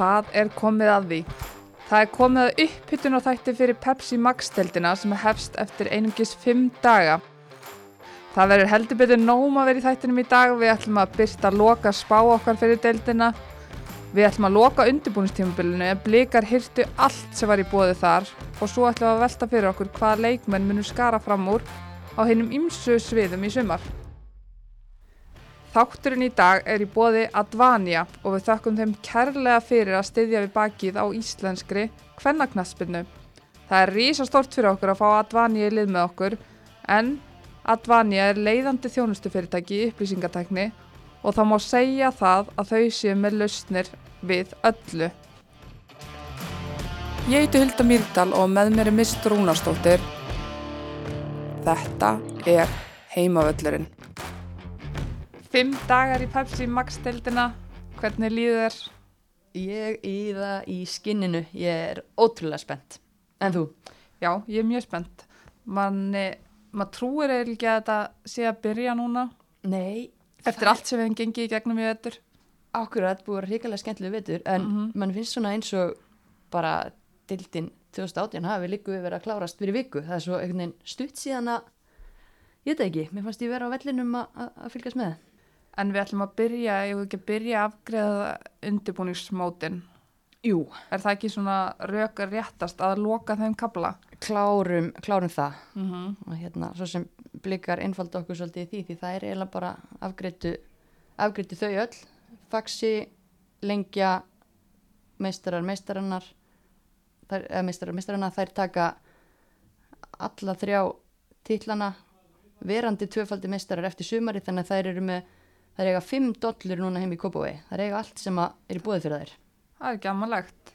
Það er komið að því. Það er komið að upphyttun á þætti fyrir Pepsi Max-deldina sem hefst eftir einungis 5 daga. Það verður heldur betur nóg að vera í þættinum í dag. Við ætlum að byrsta að loka spá okkar fyrir deldina. Við ætlum að loka undirbúinistímabilinu en blikar hyrtu allt sem var í bóði þar og svo ætlum við að velta fyrir okkur hvaða leikmenn munum skara fram úr á heinum ymsu sviðum í sumar. Þátturinn í dag er í bóði Advania og við þökkum þeim kærlega fyrir að styðja við bakið á íslenskri kvennaknaspinu. Það er rísastort fyrir okkur að fá Advania í lið með okkur en Advania er leiðandi þjónustufyrirtæki í upplýsingatækni og þá má segja það að þau séu með lausnir við öllu. Ég heiti Hulda Mýrdal og með mér er Mist Rúnarstóttir. Þetta er heimavöllurinn. Fimm dagar í Pepsi Max-deildina, hvernig líður þér? Ég í það í skinninu, ég er ótrúlega spennt. En þú? Já, ég er mjög spennt. Manni, maður trúir eða ekki að þetta sé að byrja núna Nei. eftir allt sem við hefum gengið í gegnum í vettur. Akkurat búið að ríkilega skemmtilega vitur, en mm Mhm. mann finnst svona eins og bara dildin 2018 hafi líku verið að klárast fyrir viku. Það er svo einhvern veginn stutt síðan að, ég veit það ekki, mér fannst ég vera á vellinum að- fylgjast með. En við ætlum að byrja, ég vil ekki byrja að afgreða undirbúningsmótin. Jú. Er það ekki svona rökar réttast að loka þeim kabla? Klárum, klárum það. Mm -hmm. og hérna, svo sem blikar einfalda okkur svolítið í því, því það er eiginlega bara afgreitu þau öll faxi, lengja meistarar, meistarannar þær, eða meistarar, meistarannar þær taka alla þrjá titlana verandi tvöfaldi meistarar eftir sumari þannig að þær eru með þær eiga fimm dollur núna heim í Kópavói þær eiga allt sem er í búið fyrir þær. Það er ekki ammalegt.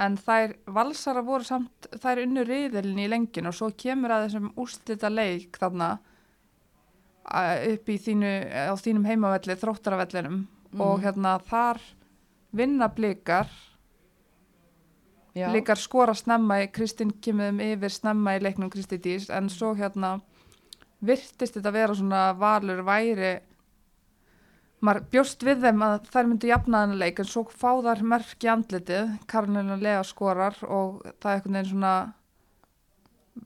En þær valsara voru samt, þær unnu riðilin í lengin og svo kemur að þessum úrslita leik þarna upp í þínu, á þínum heimavelli, þróttaravellinum. Og hérna þar vinna blikar, Já, blikar skora snemma í, Kristinn kemur þeim yfir snemma í leiknum Kristi Dís. En svo hérna virtist þetta vera svona valur væri maður bjóst við þeim að þær myndu jafna þennan leik en svo fá þar merk í andlitið Karolina Lea skorar og það er einhvern veginn svona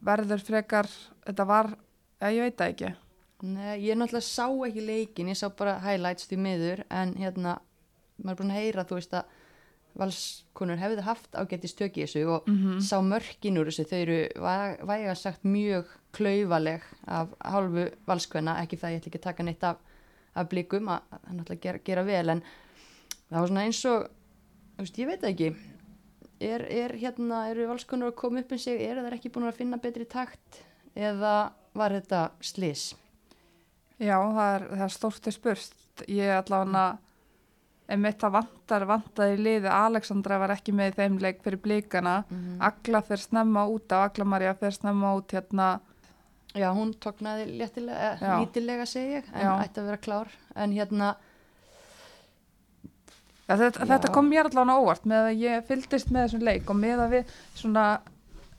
verður frekar þetta var, ja, ég veit það ekki Nei, ég náttúrulega sá ekki leikin, ég sá bara highlights því miður en hérna, maður er búin að heyra þú veist að valskonur hefði haft ágætti stöki í þessu og Mhm. sá mörkin úr þessu, þau eru væ- væga sagt mjög klaufaleg af hálfu valskvenna, ekki það ég ætla ekki að taka neitt af, af blikum að það er náttúrulega gera, gera vel en það var svona eins og, veist, ég veit það ekki. Er, er hérna, eru valskonur að koma upp um sig, eru þær ekki búin að finna betri takt? Eða var þetta slis? Já, það er, það er stórti spurst ég allavega einmitt það vantar, vantaði liði Alexandra var ekki með í þeim leik fyrir blikana. Mm. Agla fer snemma út á Agla Maria fer snemma út hérna Já, hún tóknaði lítilega segi ég, en Já. ætti að vera klár. En hérna, ja, þetta, þetta kom mér allavega óvart með að ég fylgdist með þessum leik og með að við svona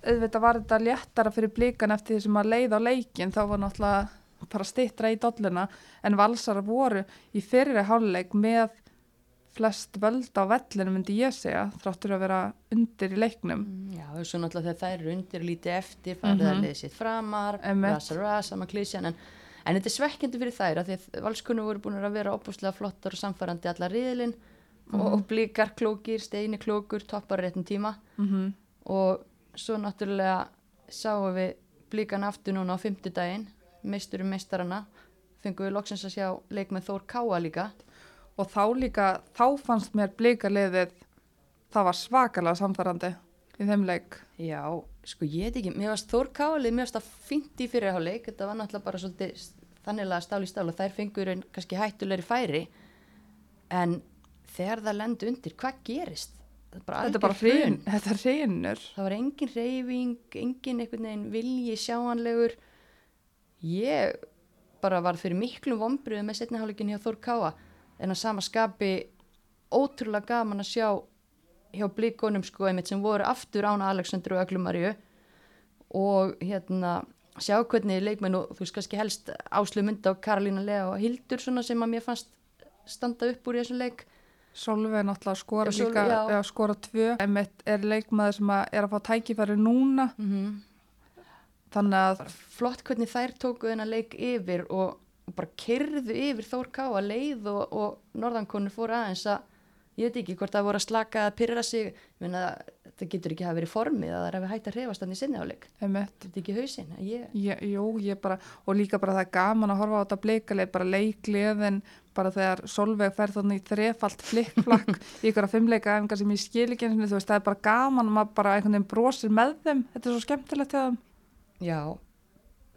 auðvitað var þetta léttara fyrir blikana eftir því sem að leið á leikin þá var náttúrulega bara stittra í dolluna en valsar voru í fyrri háluleik með flest völd á vellinu myndi ég segja þráttur að vera undir í leiknum mm, já, svo náttúrulega þegar þær eru undir lítið eftir, farið Mhm. að liðið sitt framar, rasa rasa, sama klísjan, en, en þetta er svekkjandi fyrir þær að því að valskunni voru búin að vera opuslega flottar og samfærandi alla riðilinn og, og blíkar klókir, steini klókur, toppar réttum tíma mm -hmm. og svo náttúrulega sáum við blíkan aftur núna á fimmtudaginn, meisturum meistarana, fengum við loksins að sjá leik með Þór Káa líka. Og þá líka, þá fannst mér blíkaliðið það var svakalega samfærandi í þeim leik. Já, sko ég veit ekki, mér varst Þór Kálið, mér varst það fint í fyrirháleik, þetta var náttúrulega bara svolítið þanniglega stál í stál og þær fengur einn kannski hættulegri færi, en þegar það lendu undir, hvað gerist? Er þetta er bara hrein, þetta er hreinur Það var engin reyfing, engin einhvern veginn vilji sjáanlegur. Ég bara var fyrir miklum vombriðu með setniháleikin hjá Þór Káa, en að sama skapi ótrúlega gaman að sjá hjá blíkonum sko einmitt sem voru aftur án Aleksandru og Öglumarju og hérna sjá hvernig leikmenn og þú veist kannski helst Áslu Mynda og Karolína Lea og Hildur svona sem að mér fannst standa upp úr í þessum leik Solveig náttúrulega skora Já, Sólveig, líka, já. eða skora tvö. Emmett er leikmaður sem að er að fá tækifæri núna, mm þannig að, flott hvernig þær tóku þennan leik yfir og bara kerðu yfir Þór Ká að leið og, og norðankonur fóru aðeins að ég veit ekki hvort það voru að slaka að pyrra sig Ég meina, það getur ekki hafa verið formið að það er að hægt að hrefast hann í sinni áleik. Þetta er ekki hausinn ég, jú, ég bara, og líka bara það er gaman að horfa á þetta bleikaleik, bara leikliðin, bara þegar Solveig fer þannig í þrefalt flikkflakk í ykkur að fimmleika efingar sem ég skil ekki einu sinni, þú veist, það er bara gaman að maður bara einhvern veginn brosir með þeim, þetta er svo skemmtilegt já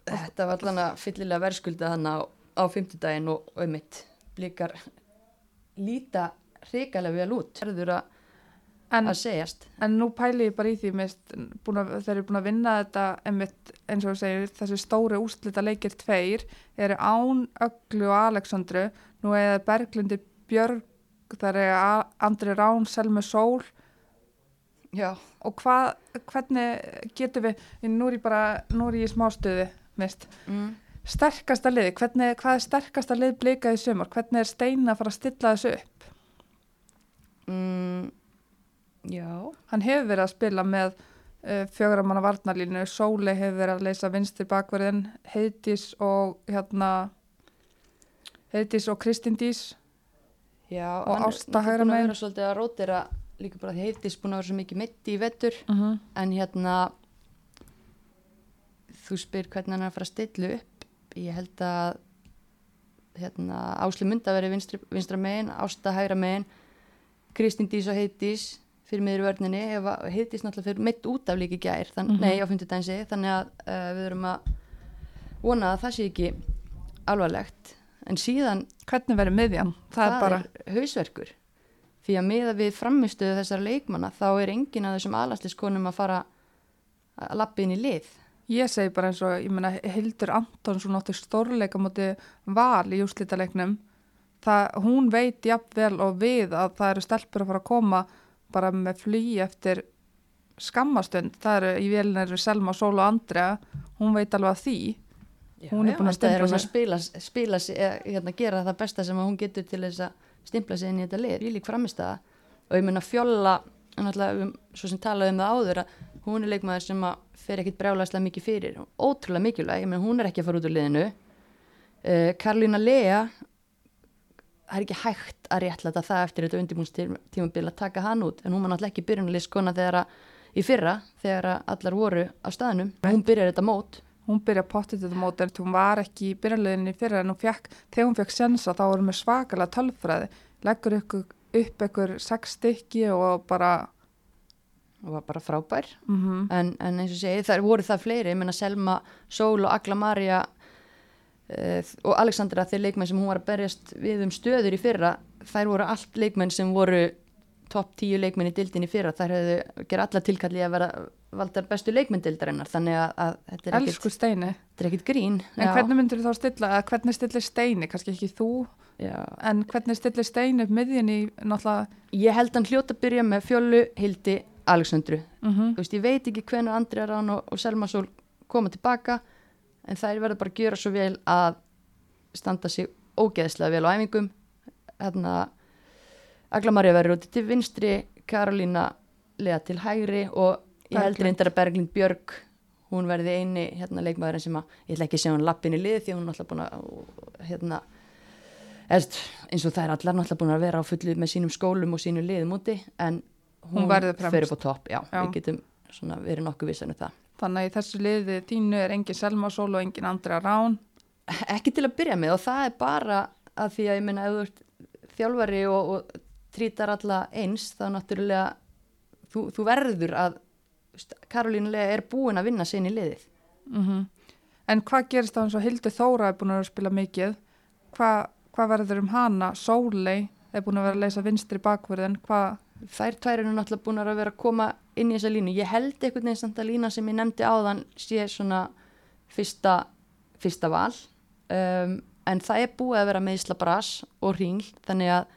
þetta var allan að fyllilega verðskulda hann á, á fimmtudaginn og auðmitt blikar líta hrikalega vel út verður að, En, að segjast. en nú pæli ég bara í því, mist, að, þeir eru búin að vinna þetta, einmitt, eins og segir, þessi stóri úslita leikir tveir, eru Án, Öglu og Alexandru, nú er Berglindi Björg, þar er Andri Rán, Selmu Sól, já, og hvað, hvernig getum við, nú er ég bara, nú er ég í smástöðu, mist, mm. Sterkasta liði, hvernig, hvað er sterkasta lið blika í sumar, hvernig er Steina að fara að stilla þessu upp? Mm. já. Hann hefur verið að spila með uh, fjögramanna varnarlínu, Sóli hefur verið að leysa vinstri bakverðin, Heiðdís og hérna, Heiðdís og Kristín Dís, Já, Og hann er Ásta náttúrulega hægra búin að vera svolítið að rótira líka bara því heiftist búin að vera svo mikið mitti í vettur uh -huh. en hérna þú spyr hvernig hann er að fara að stilla upp ég held að hérna, Áslu Munda verið vinstri, vinstra megin, Ásta hægra megin Kristín Dís og Heiðdís fyrir miður vörninni, Heiðdís náttúrulega fyrir mitt út af líki gær, þann, Mhm. nei á 50 dænsi, þannig að uh, við erum að vona að það sé ekki alvarlegt. En síðan hvernig verið miðjan? Það, er bara, er hausverkur. Því að miða við framistuðu þessara leikmanna þá er engin af þessum aðlastiskonum að fara að lappa inn í lið ég segi bara eins og, ég meina, Hildur Antonsson átti stórleika móti val í úrslítaleiknum, það, hún veit jafnvel og við að það eru stelpur að fara að koma bara með flý eftir skammastund, það eru í vélina eru Selma, Sól og Andrea, hún veit alveg að því, Hún er búin að þetta er stimpla hún að sig. spila, spila sig, eða, hérna, gera það besta sem að hún getur til þess að stimpla sig inn í þetta lið, ég lík framistæða og ég mun að fjolla náttúrulega, um, svo sem talaði um það áður að hún er leikmaður sem að fer ekkit brjálæslega mikið fyrir, ótrúlega mikilvæg menn hún er ekki að fara út úr liðinu. Uh, Karlína Lea það er ekki hægt að réttlæta það eftir þetta undirbúnstímabil að taka hann út en hún var náttúrulega ekki byrjunarlið skona þegar að í fyrra þegar að allar voru á staðnum. Hún byrjar þetta mót. Hún byrja pottið þetta móti en hún var ekki í byrjanleginni fyrir en hún fekk, þegar hún fekk sensa þá voru með svakalega tölfræði. Leggur ykkur, upp ykkur sex stykki og bara og var bara frábær. Mm en, en eins og segi það voru það fleiri, ég menna Selma, Sól og Agla Maria uh, og Alexandra þeir leikmenn sem hún var að berjast við um stöður í fyrra þær voru allt leikmenn sem voru topp tíu leikmenn í dildin í fyrra. Þær hefðu gera alla tilkalli að vera valdar bestu leikmenn dildarinnar þannig að, að þetta er ekkit, elsku steini. þetta er ekkit grín en hvernig myndir þú þá stilla, eða hvernig stillir steini? Kannski ekki þú, já. en hvernig stillir steini upp miðjun í náttúrulega ég held hann hljóta að byrja með fjölu Hildi Alexandru. Mm Þú veist, ég veit ekki hvenar Andrea Rán og, og Selma Sól koma tilbaka en þær verður bara að gjöra svo vel að standa sig ógeðslega vel á æfingum. Hérna Agla Marja verður út til vinstri Karolína leða til hægri og ég held Berglind. reyndar að Berglind Björg hún verði eini hérna leikmaðurinn sem að ég ætla ekki að segja hún lappin í lið því hún er alltaf búin að hérna eins og það er allar náttúrulega búin að vera á fullu með sínum skólum og sínu liðum úti en Hún hún, verður fremst. upp á topp, já, Já. við getum svona verið nokkuð vissan um það. þannig að í þessu liði þínu er engin Selma Sól og engin Andrea Rán Ekki til að byrja með og það er bara að því að ég meina ef þú ert þjálfari og, og trítar alla eins þá náttúrulega þú, þú verður að Karolínulega er búin að vinna sinni liðið. mm en hvað gerist þá eins og Hildur Þóra er búin að spila mikið hvað, hvað verður um hana Sólei er búin að vera að leysa vinstri bakverðin hvað, Þær tvær eru náttúrulega búin að vera að koma inn í þessa línu. Ég held einhvern veginn samt að lína sem ég nefndi áðan sé svona fyrsta, fyrsta val um, en það er búið að vera meðsla bras og hringl þannig að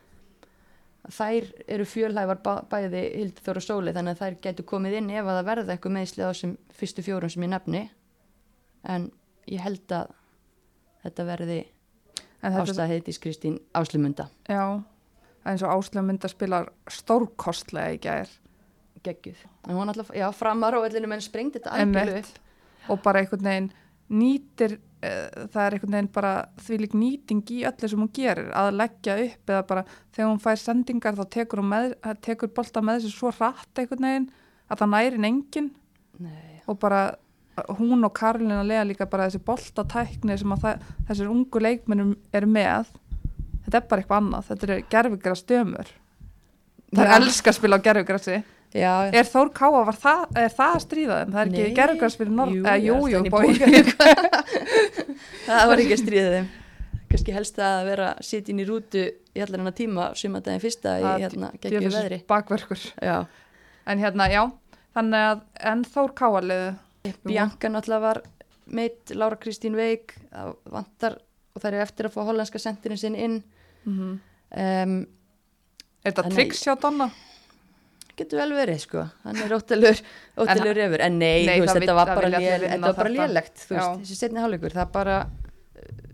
þær eru fjölhæfar bæ, bæði Hildur Þóra Sóli þannig að þær getur komið inn ef að það verða eitthvað meðsli á þessum fyrstu fjórum sem ég nefni en ég held að þetta verði en þetta, ástæð heitis Kristín Áslumunda. já, eins og Áslega mynd að spila stórkostlega í gær. Geggjuð. En hún alltaf, já, framar á vellinu menn sprengt þetta algjörlega Einmitt. og bara einhvern veginn nýtir uh, það er einhvern veginn bara því lík nýting í öllu sem hún gerir að leggja upp eða bara þegar hún fær sendingar þá tekur, með, tekur bolta með þessu svo rætt einhvern veginn að það nærin engin Nei, og bara hún og Karolina lega líka bara þessi boltatækni sem að það, þessir ungu leikmennum eru með þetta er bara eitthvað annað, þetta er gerfugra stömmur það er elska að spila á gerfugrassi já, er Þór Káa, var það, er það að stríða þeim? það er ekki Nei. gerfugrass fyrir norð Jú, eða, jú, já, jú, en í bói. Það var ekki að stríða þeim. Kannski helst að vera sittin í rútu í allar hennar tíma sumandaginn fyrsta í Það hérna geggju Djöfulsins veðri. bakverkur. Já, en hérna, já, þannig að en Þór Káa liðu Bianca náttúrulega var meitt Lára Kristín Veik það vantar og það er eftir að fá hollandska sendirinn sinn inn. Mm -hmm. um, er þetta triks hjá Donna? getur vel verið sko. Hann er óttalur, óttalur refur. En nei, Nei, veist, þetta var bara, lél, vinna þetta var bara lélegt veist, þessi setni hálfleikur. Það bara eh,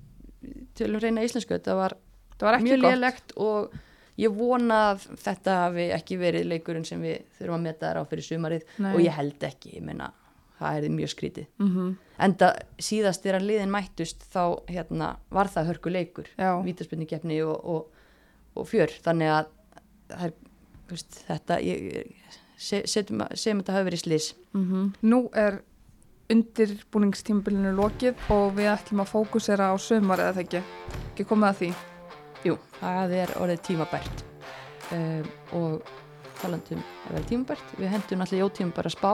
tölum reyna íslensku, þetta var það var mjög gott. lélegt og ég vona að þetta hafi ekki verið leikurinn sem við þurfum að meta þær á fyrir sumarið. Nei. og ég held ekki, ég meina það er mjög skrítið. Mm enda síðast þegar liðin mættust þá hérna, var það hörku leikur Já. vítaspenningkeppni og, og, og fjör. Þannig að er, veist, þetta ég, se, segjum að þetta hafi verið slís -hmm. nú er undirbúningstímabilinu lokið og við ætlum að fókusera á sömar eða það ekki, komið að því? Jú, það er orðið tímabært. Um, og talandum að vera tímabært. Við hendum allir jótímabæra spá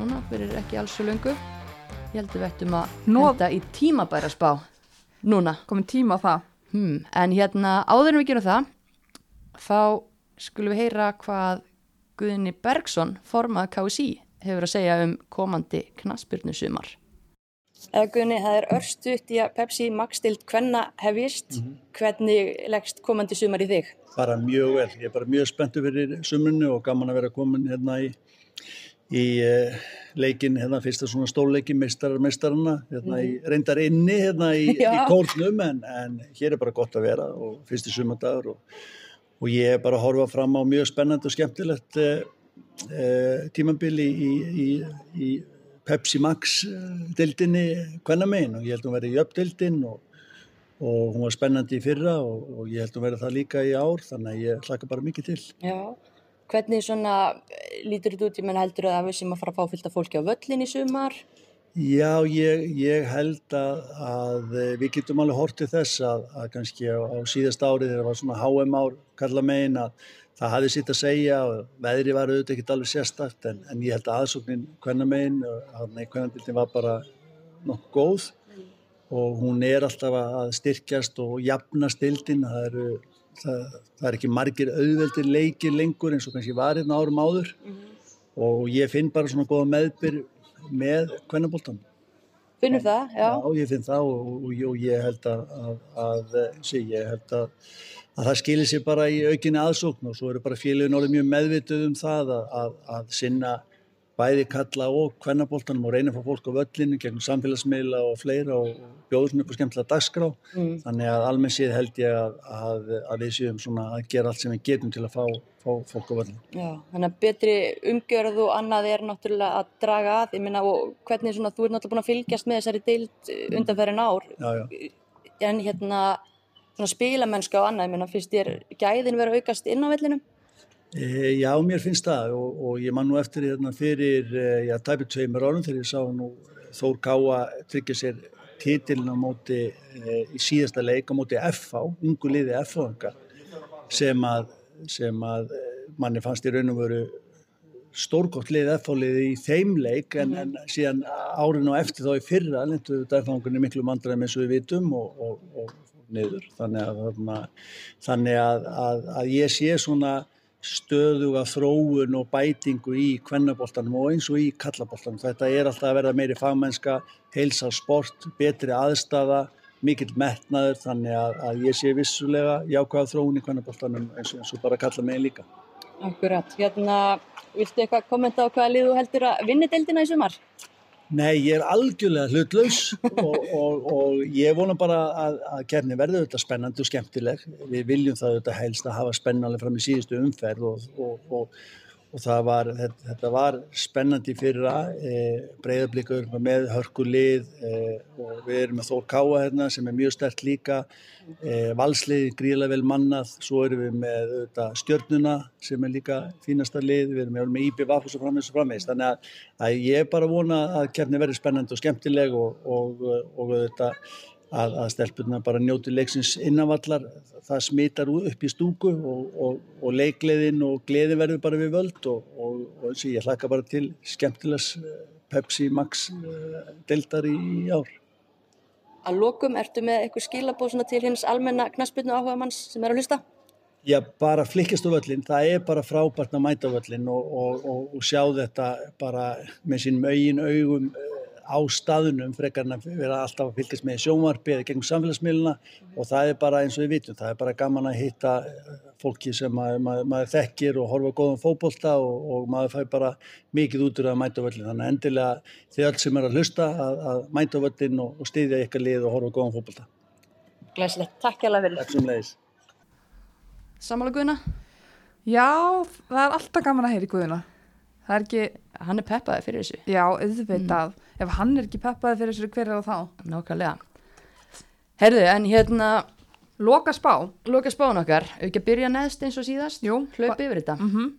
núna fyrir ekki alls svo löngu ég held að við ættum að Nó- henda í tímabæra spá núna komið tíma á það hmm. en hérna áður en við gerum það þá skulum við heyra hvað Guðni Bergson formað KSI hefur að segja um komandi knaspyrnu sumar Eða Guðni, það er örstuðt í að Pepsi Max-stilt hvenna hefjist hvernig leggst komandi sumar í þig? bara mjög vel. Ég er bara mjög spenntu fyrir sumrunni og gaman að vera komin hérna í, í uh, leikin, hérna fyrsta svona stórleikin meistarar meistarana, hérna í reyndar inni hérna í, í kórnum en, en hér er bara gott að vera og fyrsti sumardagur og, og ég er bara að horfa fram á mjög spennandi og skemmtilegt uh, uh, tímabili í, í, í Pepsi Max uh, deildinni hvenna megin og ég held að hún verði í uppdeildin og og hún var spennandi í fyrra og, og ég held að vera það líka í ár þannig að ég hlaka bara mikið til. Já, hvernig svona eh, lítur þetta út, ég menn heldur að við sem að fara að fá fylgta fólki á völlin í sumar? Já, ég, ég held að, að eh, við getum alveg hortið þess að, að kannski á, á síðast árið þegar það var svona HM ár kalla megin að það hafði sitt að segja og veðri var auðvitað ekkert alveg sérstakt en, en ég held að aðsóknin hvenna megin, hvernandildin var bara nokkuð góð og hún er alltaf að styrkjast og jafna stildin. Það eru það, það er ekki margir auðveldir leikir lengur eins og kannski var hérna árum áður. Og ég finn bara svona góða meðbyr með kvennaboltan Finnur það, já, ég finn það og, og, og ég held að, að, að sí, ég held að, að það skilir sér bara í aukinni aðsókn og svo eru bara félagin orðið mjög meðvituð um það að, að, að sinna bæði kalla og kvennaboltanum og reyna að fá fólk á völlinu gegnum samfélagsmiðla og fleira og svona upp á skemmtilega dagskrá mm. þannig að almenn séð held ég að, að, að við séum svona að gera allt sem við getum til að fá, fá fólk á völlinu. já, þannig að betri umgjörð og annað er náttúrulega að draga að, ég minna og hvernig svona, þú ert náttúrulega búin að fylgjast með þessari deild eh, undanferðin ár, Já, já. en hérna svona spilamennska og annað, ég minna, finnst þér gæðin vera að aukast inn á vellinum? E, já, mér finnst það og, og ég man nú eftir hérna fyrir, e, já, tæpið tveimur árum þegar ég sá nú Þór Káa tryggja sér titilin á móti e, í síðasta leik á móti FH, ungu liði FH-anga sem að, sem að e, manni fannst í raun og veru stórgótt lið FH-liði í þeim leik en, en síðan árin og eftir þá í fyrra lendu FH-angunni miklu mandræðum eins og við vitum og, og, og, niður. Þannig að, þannig að, að, að ég sé svona stöðuga þróun og bætingu í kvennaboltanum og eins og í kallaboltanum. Þetta er alltaf að verða meiri fagmennska, heilsa sport, betri aðstafa, mikill metnaður þannig að, að ég sé vissulega jákvæða þróun í kvennaboltanum eins, og- eins og bara kalla mig líka. Akkurat, hérna, viltu eitthvað kommenta á hvaða lið þú heldur að vinni deildina í sumar? Nei, ég er algjörlega hlutlaus og, og, og ég vona bara að, að kefni verður þetta spennandi og skemmtileg. Við viljum það þetta helst að hafa spennanlega fram í síðustu umferð og, og, og var, þetta, þetta var spennandi fyrir að e, breyðablikur með hörkulið e, og við erum með Þór Káa hérna sem er mjög stert líka. E, valslið, gríðlega vel mannað. Svo erum við með þetta, stjörnuna sem er líka fínasta lið. Við erum með, með Íbjö Vafus og frammeins og frammeins þannig að, að ég er bara vona að kjarni verður spennandi og skemmtileg og, og, og þetta að, að stelpurna bara njóti leiksins innanvallar, það smitar upp í stúku og, og, og leikleðin og gleðin verður bara við völd og, og eins og ég hlaka bara til skemmtilegs eh, Pepsi Max uh, deildar í, ár. Að lokum, ertu með eitthvað skilabóð til hins almenna knaspinu áhuga manns sem er að hlusta? Já, bara flikkist á völlin, það er bara frábært að mæta völlin og sjá þetta bara með sín mögin augum á staðunum frekar en að vera alltaf að fylgjast með sjónvarpi eða gegnum samfélagsmiðluna og það er bara eins og við vitum, það er bara gaman að hitta eh, fólki sem maður, maður, maður þekkir og horfa góðan fókbólta og, og maður fær bara mikið út úr að mæta völlin þannig að endilega þið öll sem er að hlusta að, að mæta völlin og, og styðja ykkar lið og horfa góðan fókbólta Glæsilegt, takk hjá fyrir Takk sem leiðis Samála Guðina? Já, það er alltaf gaman að heyra í Guðina það er ekki hann er peppaði fyrir þessu. Já, auðvitað, mm. ef hann er ekki peppaði fyrir þessu hver er það þá? Nákvæmlega. Herðu, en hérna Loka spá. Loka spán okkar, auðvitað byrja neðst eins og síðast? Jú. Hlaupi yfir þetta. Mm -hmm.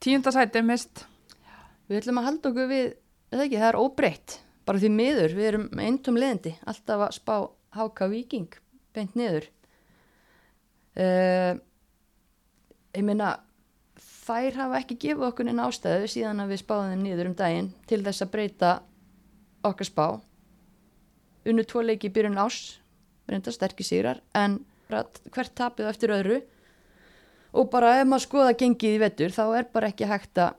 Tíundasæti mist. Við ætlum að halda okkur við, eða ekki, það er óbreytt. Bara því miður, við erum eintum leðandi alltaf að spá háka viking beint niður. Uh, Ég meina þær hafa ekki gefið okkur einn ástæðu síðan að við spáðum þeim nýður um daginn til þess að breyta okkar spá. Unnu tvo leiki byrjun ás reynda sterkir sigrar en hvert tapið eftir öðru. Og bara ef maður skoða gengið í vettur þá er bara ekki hægt að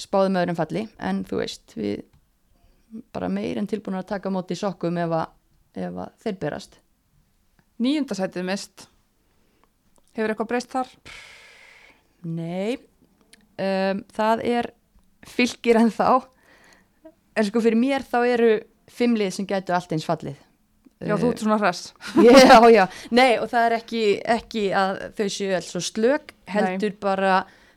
spáðum öðrum falli. En þú veist við bara meir en tilbúin að taka móti í sokkum ef að, ef að þeir berast. Nýjundasætið mist. Hefur eitthvað breyst þar? Nei, um, það er fylgir en þá. En sko fyrir mér þá eru fimmlið sem getur allt eins fallið. Já, þú ert svona hress. Já, já, nei og það er ekki, ekki að þau séu alls svo slög heldur nei. bara,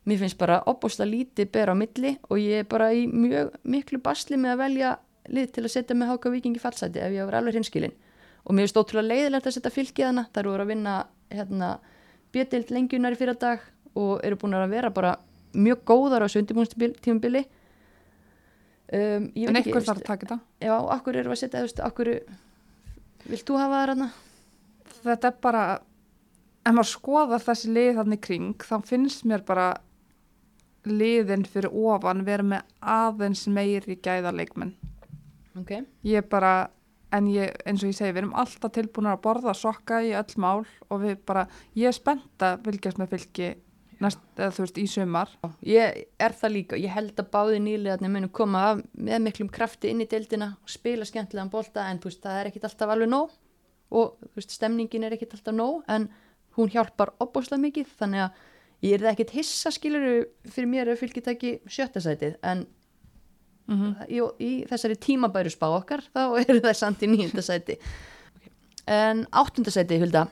mér finnst bara opbúsla lítið ber á milli og ég er bara í mjög miklu basli með að velja lið til að setja með Háka Vikingi fallsæti ef ég var alveg hinskilin og mér finnst ótrúlega leiðilegt að setja fylgið hana, það eru að vinna hérna, bjötild lengjunar í fyrir dag og eru búin að vera bara mjög góðar á sundibúnstífumbili um, En eitthvað þarf að taka þetta? Já, okkur eru að setja, þú veist, okkur vilt þú hafa það ræðna? Þetta er bara ef maður skoðar þessi lið þannig kring þá finnst mér bara liðin fyrir ofan vera með aðeins meiri gæðarleikmenn okay. ég bara en ég, eins og ég segi, við erum alltaf tilbúin að borða sokka í öll mál og við bara, ég er spennt að fylgjast með fylgi næst, eða þú veist, í sumar Ég er það líka, ég held að báði nýliðarnir munum koma af með miklum krafti inn í deildina og spila skemmtilegan bólta en þú veist, það er ekkit alltaf alveg nóg og þú veist, stemningin er ekkit alltaf nóg en hún hjálpar opbúslega mikið þannig að ég er það ekkit hissa skiluru fyrir mér að fylgitæki sjötta sætið en mm -hmm. í, í þessari tímabæru spá okkar þá eru það samt í nýjunda sæti okay. en áttunda sæti, Hulda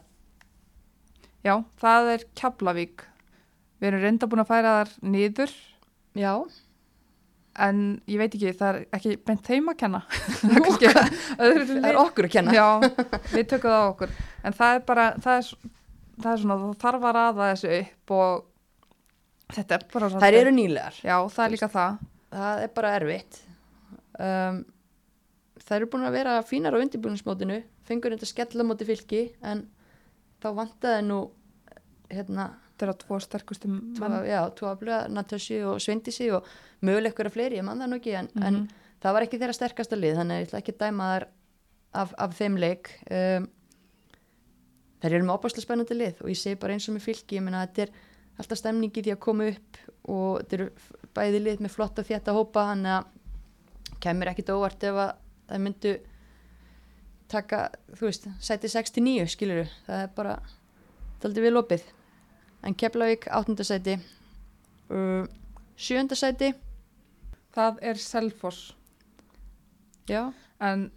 Já, það er Keflavík Við erum reynda búin að færa þar niður. Já. En ég veit ekki, það er ekki beint þeim að kenna. það er okkur að kenna. Já, við tökum það okkur. En það er bara, það er, það er svona, þú þarf að raða þessu upp og þetta er bara svona. Það eru nýlegar. Já, það er líka það. Það er bara erfitt. Um, það eru búin að vera fínar á undirbúinismótinu, fengur þetta skellamóti fylki, en þá vantaði nú, hérna, þeirra tvo sterkustum menn. Já, tvo aflega, Natassi og Svendisi og möguleg ykkur af fleiri, ég man það nú ekki en, mm -hmm. en það var ekki þeirra sterkasta lið þannig að ég ætla ekki að dæma þar af, af þeim leik um, þær eru með opáslega spennandi lið og ég segi bara eins og með fylki ég menna að þetta er alltaf stemningi því að koma upp og þetta eru bæði lið með flotta þjætt að hópa þannig að kemur ekkit óvart ef að það myndu taka, þú veist, sæti 6-9 skiluru, það er bara það er aldrei við lopið en Keflavík áttundasæti uh, sjöndasæti það er Selfoss. Já, en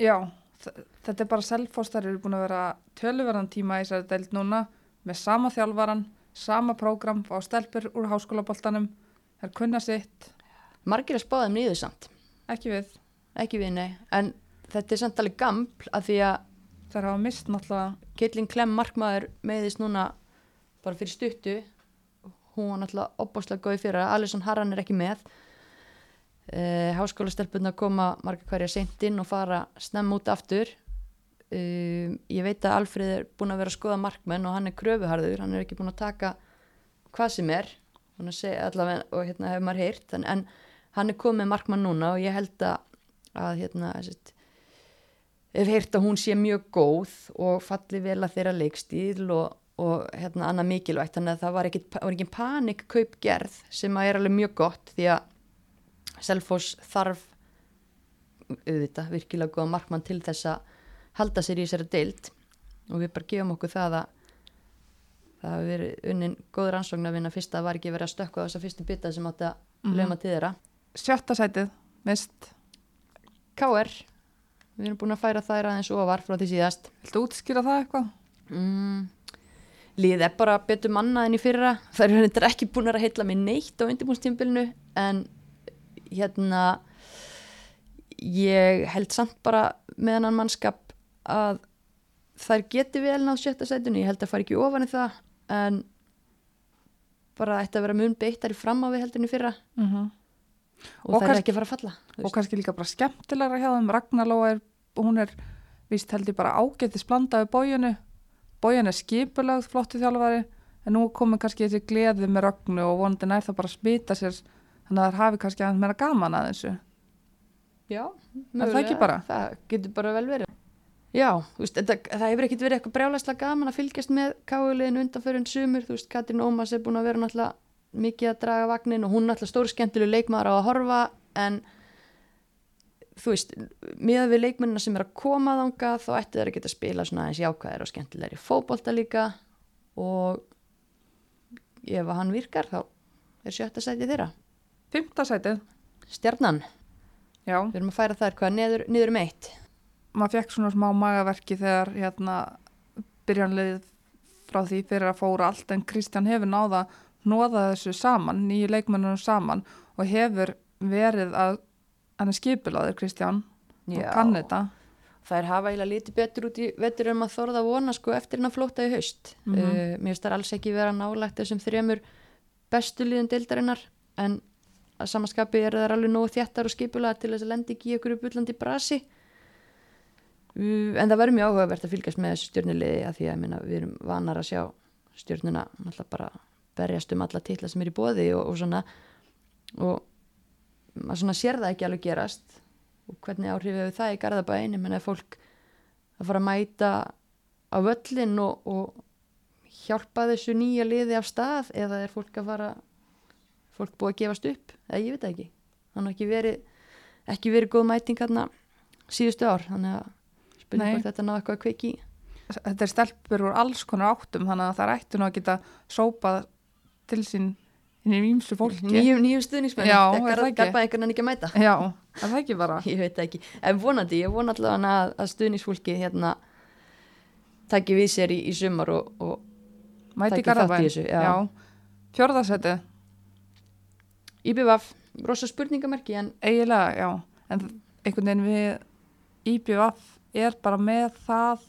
já, þetta er bara Selfoss. Þar eru búin að vera töluverðan tíma í þessari deild núna með sama þjálfaran, sama prógram á stelpur úr háskólaboltanum. Þær kunna sitt, margir að spáða þeim nýður samt. Ekki við. Ekki við nei, en þetta er samt alveg gaml af því að þær hafa mist náttúrulega Keitlin Klemm markmaður meiðist núna bara fyrir stuttu. Hún var náttúrulega opbáslega góð í fyrra. Alisson Harran er ekki með. Uh, háskólastelpunna koma marga hverja seint inn og fara snemm út aftur. Uh, ég veit að Alfred er búin að vera að skoða markmenn og hann er kröfuharður, hann er ekki búin að taka hvað sem er. Að segja allavega, og hérna hefur maður heyrt en, en hann er komið markmann núna og ég held að, að hérna, sett, hef heyrt að hún sé mjög góð og falli vel að þeirra leikstíl og, og hérna annað mikilvægt. Þannig að það var ekki, panik kaupgerð sem að er alveg mjög gott því að Selfoss þarf auðvitað virkilega góða markmann til þess að halda sér í þessari deild. Og við bara gefum okkur það að það hafi verið unnin góð rannsókn að vinna fyrst að það var ekki verið að stökka á þessa fyrstu bytta sem átti að Mhm. lögma til þeirra. Sjötta sætið, mist KR, við erum búin að færa þær aðeins ofar frá því síðast. Viltu útskýra það eitthvað? mm, Líð er bara betur mannað en í fyrra. Það hendur ekki búin að heitla mig neitt á undirbúnstímbilinu en hérna ég held samt bara með hennan mannskap að þær geti vel náð sjötta sætinu, ég held að fara ekki ofan í það en bara ætti að vera mun beittar í fram á við heldinu fyrra. Mm -hmm. og, Og það er ekki að fara að falla og veist. kannski líka bara skemmtilegra hjá þeim. Ragnar Lóa er, hún er víst held ég bara ágættis blandaði bójunu bójun er skipulagð, flottu þjálfari en nú komið kannski þessi gleði með Ragnu og vonandi nær það bara smita sér þannig að það hafi kannski aðeins meira gaman að þessu Já, það mögulega. bara? Það getur bara vel verið. Já, veist, þetta, það hefur ekkert verið eitthvað brjálæslega gaman að fylgjast með káuleginu undanförun sumur, þú veist, Katrín Ómas er búin að vera náttúrulega mikið að draga vagnin og hún er náttúrulega stór skemmtileg leikmaður á að horfa en þú veist, miðað við leikmennina sem er að koma þanga þá ætti þeir að geta að spila svona eins jákvæðir og skemmtilegri fótbolta líka og ef að hann virkar þá er sjötta sæti þeirra. Fymta sætið, Stjarnan, já, við erum að færa þær hvað niður, niður um eitt. maður fekk svona smá magaverki þegar hérna byrjanleið frá því fyrir að fóra allt en Kristján hefur náða nóða þessu saman, nýju leikmennunum saman og hefur verið að hann er skipiláður Kristján. Og kann þetta. Þær hafa eiginlega litið betur út í vetur um að þorða að vona sko eftir hennar flóta í haust. Mm Mhm. mér finnst það alls ekki vera nálægt þessum þremur bestu liðum deildarinnar en að samanskapi eru þær alveg nógu þjættar og skipulega til þess að lendi ekki ykkur bullandi brasi. Uh, en það verður mjög áhugavert að fylgjast með þessu stjórnuliði að því að minna, við erum vanar að sjá stjórnuna náttúrulega bara berjast um alla titla sem er í bóði og, og svona. Og maður svona sér það ekki alveg gerast. Og hvernig áhrif hefur það í Garðabæin ég menna að fólk að fara að mæta á völlin og, og hjálpa þessu nýja liði af stað? Eða er fólk að fara fólk búið að gefast upp? Eða ég veit ekki. Þannig ekki verið ekki verið góð mæting hérna síðustu ár. Þannig að Nei. hvort þetta ná eitthvað að kveiki þetta er stelpur úr alls konar áttum þannig að það ættu nú að geta sópað til sín výmsu fólki. Nýjum, nýjum stuðningsmenn. Já, er það ekki? garba einhvern veginn ekki að mæta? Já, er það ekki bara? Ég veit ekki, en vonandi ég vona allavega að, að stuðningsfólki hérna taki við sér í, í sumar og, og Mæti já. Fjórðasætið, IBVF, rosa spurningamerki en eiginlega, já. En einhvern veginn við IBVF er bara með það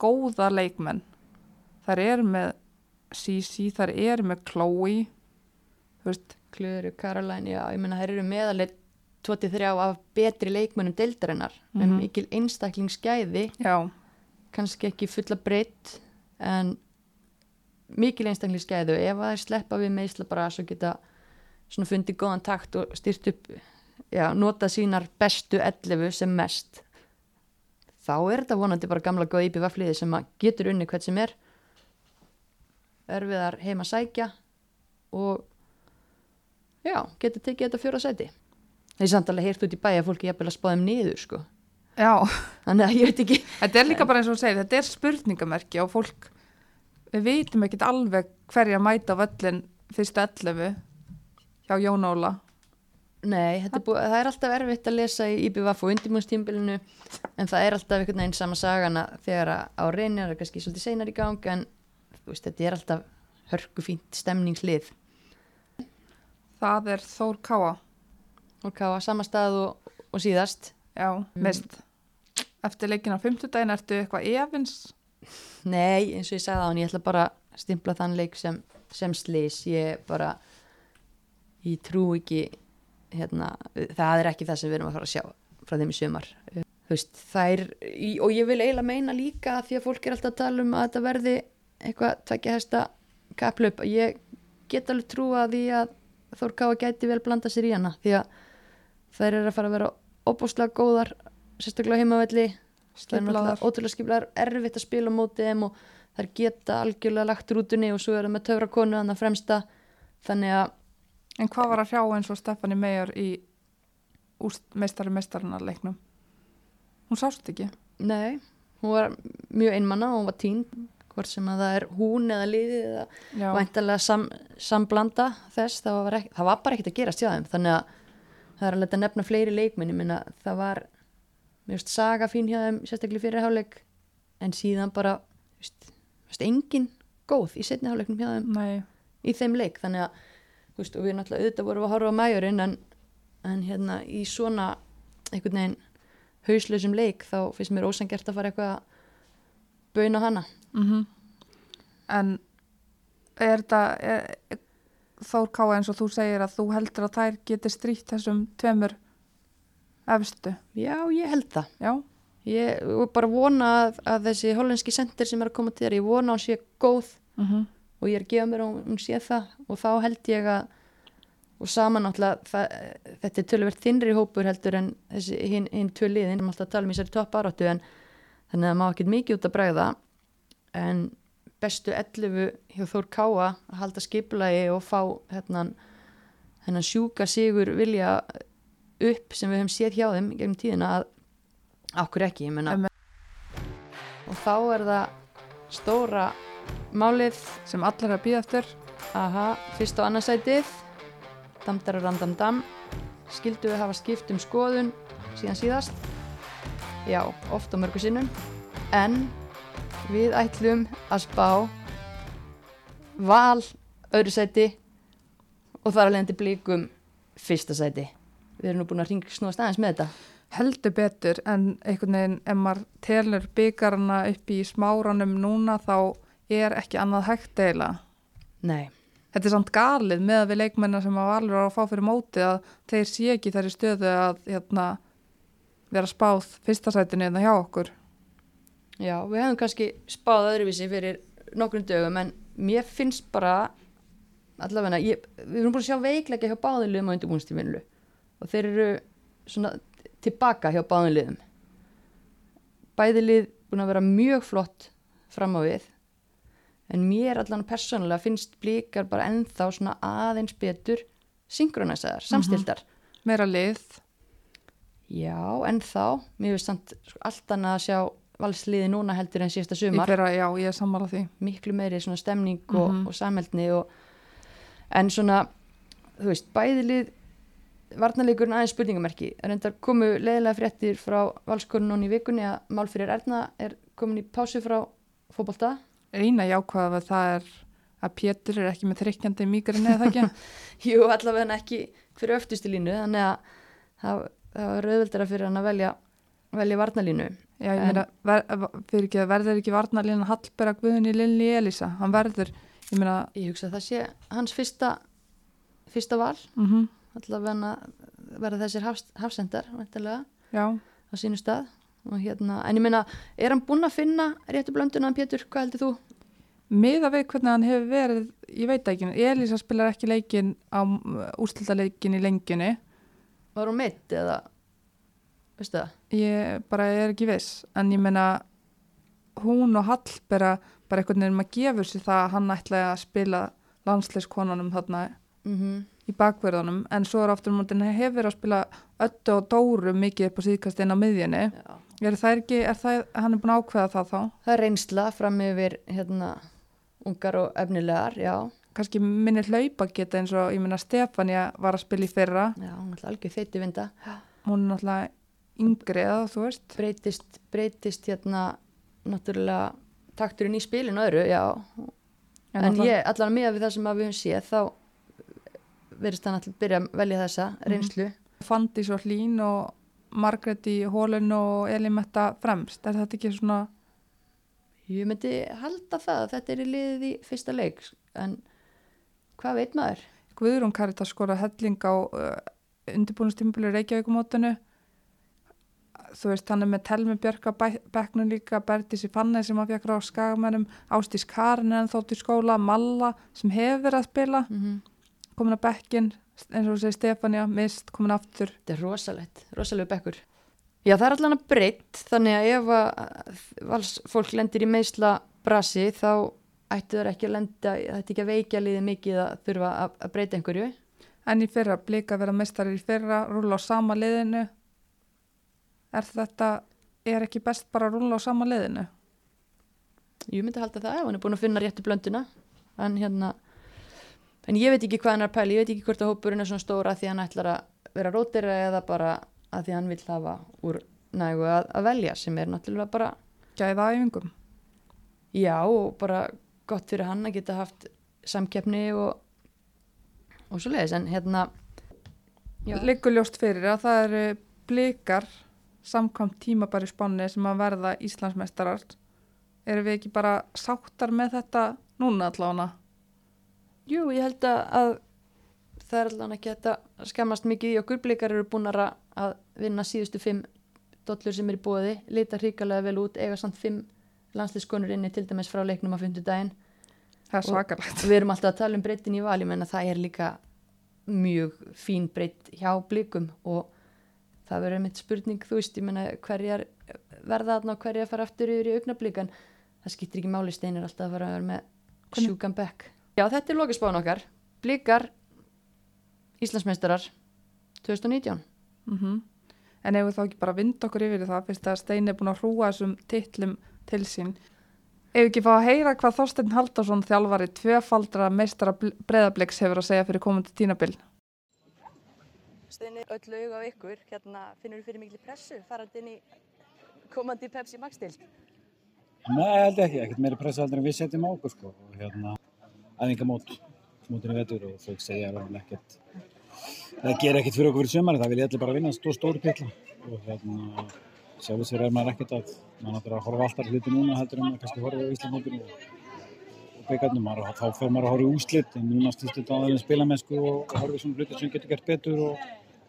góða leikmenn. Þær eru með Sisi, þær eru með Chloe. Þú veist, Klöru, Caroline, já, ég meina þær eru meðalegt 23 af betri leikmennum deildarinnar. Með Mhm. mikil einstaklingsgæði. Já, kannski ekki fulla breytt en mikil einstaklingsgæði. Og ef að þær sleppa við meðsla bara svo geta svona fundið góðan takt og styrt upp já, nota sínar bestu 11 sem mest. Þá er þetta vonandi bara gamla góð íbjöfafliði sem getur unni hvert sem er erfiðar heima að sækja og já, getur tekið þetta fjóra sæti. Það er samt alveg heyrt út í bæja fólki jafnvel að spá þeim niður sko. Já. Þannig að ég veit ekki. Þetta er líka bara eins og þú segir, þetta er spurningamerki og fólk við vitum ekkit alveg hverja mæta völlin fyrstu 11 hjá Jón Óla. Nei, er búið, það er alltaf erfitt að lesa í IBVF og undirbúinstímbilinu en það er alltaf einhvern veginn sama sagana þegar að á reynir er kannski svolítið seinar í gang en veist, þetta er alltaf hörkufínt stemningslið Það er Þór Káa. og káa sama stað og, og síðast Já, Mm. mist. Eftir leikin á fimmtudaginn ertu eitthvað efins. Nei, eins og ég sagði á hann, ég ætla bara að stimpla þann leik sem, sem slís ég bara ég trú ekki hérna, það er ekki það sem við erum að fara að sjá frá þeim í sumar þú veist, það er, og ég vil eiginlega meina líka því að fólk er alltaf að tala um að þetta verði eitthvað tvekja hesta kaplöp, ég get alveg trúa því að Þór Káa gæti vel blanda sér í hana því að þær eru að fara að vera óbúslega góðar sérstaklega heimavelli. Það er náttúrulega ótrúlega skiplaðar erfitt að spila á móti þeim og þær geta algjörlega lagt rútunni og svo er það með töfrakonu að fremsta. Þannig að En hvað var að hrjá eins og Stefani Meyer í meistari meistarinn leiknum? Hún sást ekki. nei, hún var mjög einmanna og hún var tín hvort sem að það er hún eða liðið eða væntalega sam, samblanda þess það var, ekki, það var bara ekkert að gerast hjá þeim. Þannig að það er alveg að nefna fleiri leikminni minna það var veist saga fín hjá þeim sérstaklega fyrirháleik en síðan bara veist, veist, engin góð í setni háleiknum hjá þeim nei, í þeim leik. Þannig að og við náttúrulega auðvitað vorum að horfa á mæjurinn en, en hérna í svona einhvern veginn hauslausum leik þá finnst mér ósangert að fara eitthvað að bauna hana mhm. En er þetta, er, Þór Káa eins og þú segir að þú heldur að þær geti stríkt þessum tveimur efstu? já, ég held það Já, ég og bara vona að, að þessi hollenski sendir sem er að koma til þér, ég vona að hún sé góð mhm. og ég er að gefa mér og hún sé það og þá held ég að og saman náttúrulega það, þetta er töluvert þinnri hópur heldur en þessi hinn hin tvö liðin, sem alltaf að tala um í sér topp áráttu en þannig að má ekkert mikið út að bræða en bestu 11 hjá Þór Káa að halda skipulagi og fá hérna, hennan sjúka sigur vilja upp sem við höfum séð hjá þeim gegnum tíðina að okkur ekki, og þá er það stóra málið sem allir er að býða eftir. Aha, fyrst á annarsætið Damdar og randamdam Skildu við hafa skipt um skoðun síðan síðast? Já, oft og mörgu sinnum. En við ætlum að spá Val öðru sæti og þar að leiðandi blíkum fyrsta sæti Við erum nú búin að ringa snúast aðeins með þetta Heldur betur en einhvern veginn ef maður telur byggarna upp í smáranum núna þá er ekki annað hægt eiginlega. Nei, Þetta er samt galið með að við leikmennar sem að valur að fá fyrir móti að þeir sé ekki þær í stöðu að hérna, vera spáð fyrsta sætinu hérna hjá okkur. Já, við hefum kannski spáð öðruvísi fyrir nokkrum dögum en mér finnst bara allavega, ég, við erum búin að sjá veikleika hjá báðinliðum á undirbúinstífinlu og þeir eru svona tilbaka hjá báðinliðum bæðilið búin að vera mjög flott fram á við en mér allan persónulega finnst blíkar bara ennþá svona aðeins betur synkronæsaðar, samstiltar Meira lið. Já, ennþá, mér finnst allt annað að sjá valsliði núna heldur en síðasta Í sumar fyrra, já, ég er sammála því. miklu meiri svona stemning og, Mhm. og samhældni og en svona þú veist, bæðilið varnarleikurinn aðeins spurningamerki reyndar komu leiðilega fréttir frá valskonun í vikunni að Málfyrir Erna er komin í pásu frá fótbolta Eina jákvæða við það er að Pétur er ekki með þrykkjandi mýgurinn eða það ekki. jú, allavega ekki fyrir öftustu línu þannig að það, það var rauðveldara fyrir hann að velja velja varnarlínu Já, ég meina, ver, verður ekki varnarlínan Hallberg Guðunni Lilli Elísa. Hann verður, ég meina, ég hugsa að það sé hans fyrsta fyrsta val mhm, allavega verða þessir hafs, hafsendar á sínu stað hérna, en ég meina, er hann búinn að finna réttu blönduna, Pétur, hvað heldur þú? miða við hvernig hann hefur verið, ég veit ekki, Elísa spilar ekki leikin á úrslita leikin í lengjunni. Var hún meitt eða, veistu það? Ég bara er ekki viss, en ég meina, hún og Hallberg bara einhvern veginn maður gefur sér það að hann ætlaði að spila landsleiskonunum þarna Mm í bakverðunum en svo er aftur mútin hefur verið að spila öllu og dóru mikið upp á síðkast inn á miðjunni er það ekki, er það, hann er búin að ákveða það þá Það er reynsla fram yfir hérna, ungar og efnilegar, já. kannski minni hlaupa geta eins og ég minna Stefania var að spila í fyrra Já, hún er alltaf algjör þeitu vinda. hún er náttúrulega yngri eða þú veist Breytist, breytist hérna náttúrulega takturinn í spilinu öðru, já. En, náttúrulega- ég, allan með við það sem við höfum séð, þá verðist hann alltaf byrja að velja þessa reynslu. Fandi svo hlín og Margrét í hólun og Elimetta fremst er þetta ekki svona Ég myndi halda það að þetta er í liðið í fyrsta leik, en hvað veit maður? Guðrún Karitas skora helling á uh, undirbúinustímbili Reykjavíkumótinu þú veist hann er með Telmi Björk á bæ- bekknum líka Bertísi Fanne sem að fjakra á skagamennum Ástís Karin en þótt í skóla Malla sem hefur verið að spila Mm komin að bekkin eins og þú segir Stefania mist, komin aftur Þetta er rosalegt, rosalegu bekkur. Já, það er allan að breytt, þannig að ef að vals fólk lendir í meisla brasi þá ættu þær ekki að lenda, þetta ekki að veikja liðið mikið að þurfa að, að breyta einhverju. en í fyrra blika vera mestarir í fyrra rúla á sama liðinu er þetta er ekki best bara að rúla á sama liðinu Ég myndi halda það hann er búin að finna réttu blönduna, en hérna, en ég veit ekki hvað hann er að pæla, ég veit ekki hvort að hópurinn er svona stóra því hann ætlar að vera rótira eða bara að því hann vil hafa úr nægu að, að velja sem er náttúrulega bara gæða æfingum. Já, og bara gott fyrir hann að geta haft samkeppni og, og svo leiðis, en hérna, liggur ljóst fyrir að það eru blikar samkvæmt tímabæri spánni sem að verða Íslandsmeistarar. Eru við ekki bara sáttar með þetta núna allavega? Jú, ég held að, að það er allan ekki þetta skammast mikið í okkur, blikar eru búin að vinna síðustu fimm dollur sem er í bóði, lita hrikalega vel út, eiga samt fimm landslískonur inni til dæmis frá leiknum á fimmtudaginn. Það er svakalegt. við erum alltaf að tala um breytin í vali menn að það er líka mjög fín breytt hjá blikum og það verður mitt spurning þú veist, ég menna hverjar verða þarna og hverjar fara aftur yfir í augnablikan það skiptir ekki máli steinir alltaf að fara að vera með sjúkan bekk. Já þetta er lokaspáin okkar. Blikar Íslandsmeistarar 2019 mm en ef við þá ekki bara vind okkur yfir það fyrst að Steini er búin að hrúa þessum titlum til sín? Ef við ekki fá að heyra hvað Þorsteinn Haldarsson þjálfari tvefaldra meistara breðabliks hefur að segja fyrir komandi tínabil Steini, öll laug á ykkur, hérna finnur þú fyrir miklu pressu farandi inn í komandi Pepsi Max dild? Nei, held ekki, ekkert meiri pressa heldur en við setjum á okkur sko og hérna æfingamót, mótin í vetur og fólk segja alveg ekkert það gerir ekkert fyrir okkur fyrir sömari, það vil ég allir bara vinna stór stóri pitla og hérna sjálfur sér er maður ekkert að maður náttúrulega horfa alltaf hluti núna heldur en maður kannski horfa á Íslandmótinu og, maður, þá fer maður að horfa í úslit en núna stýst þetta aðeins spilamennsku og, í svona hluti sem getur gert betur og,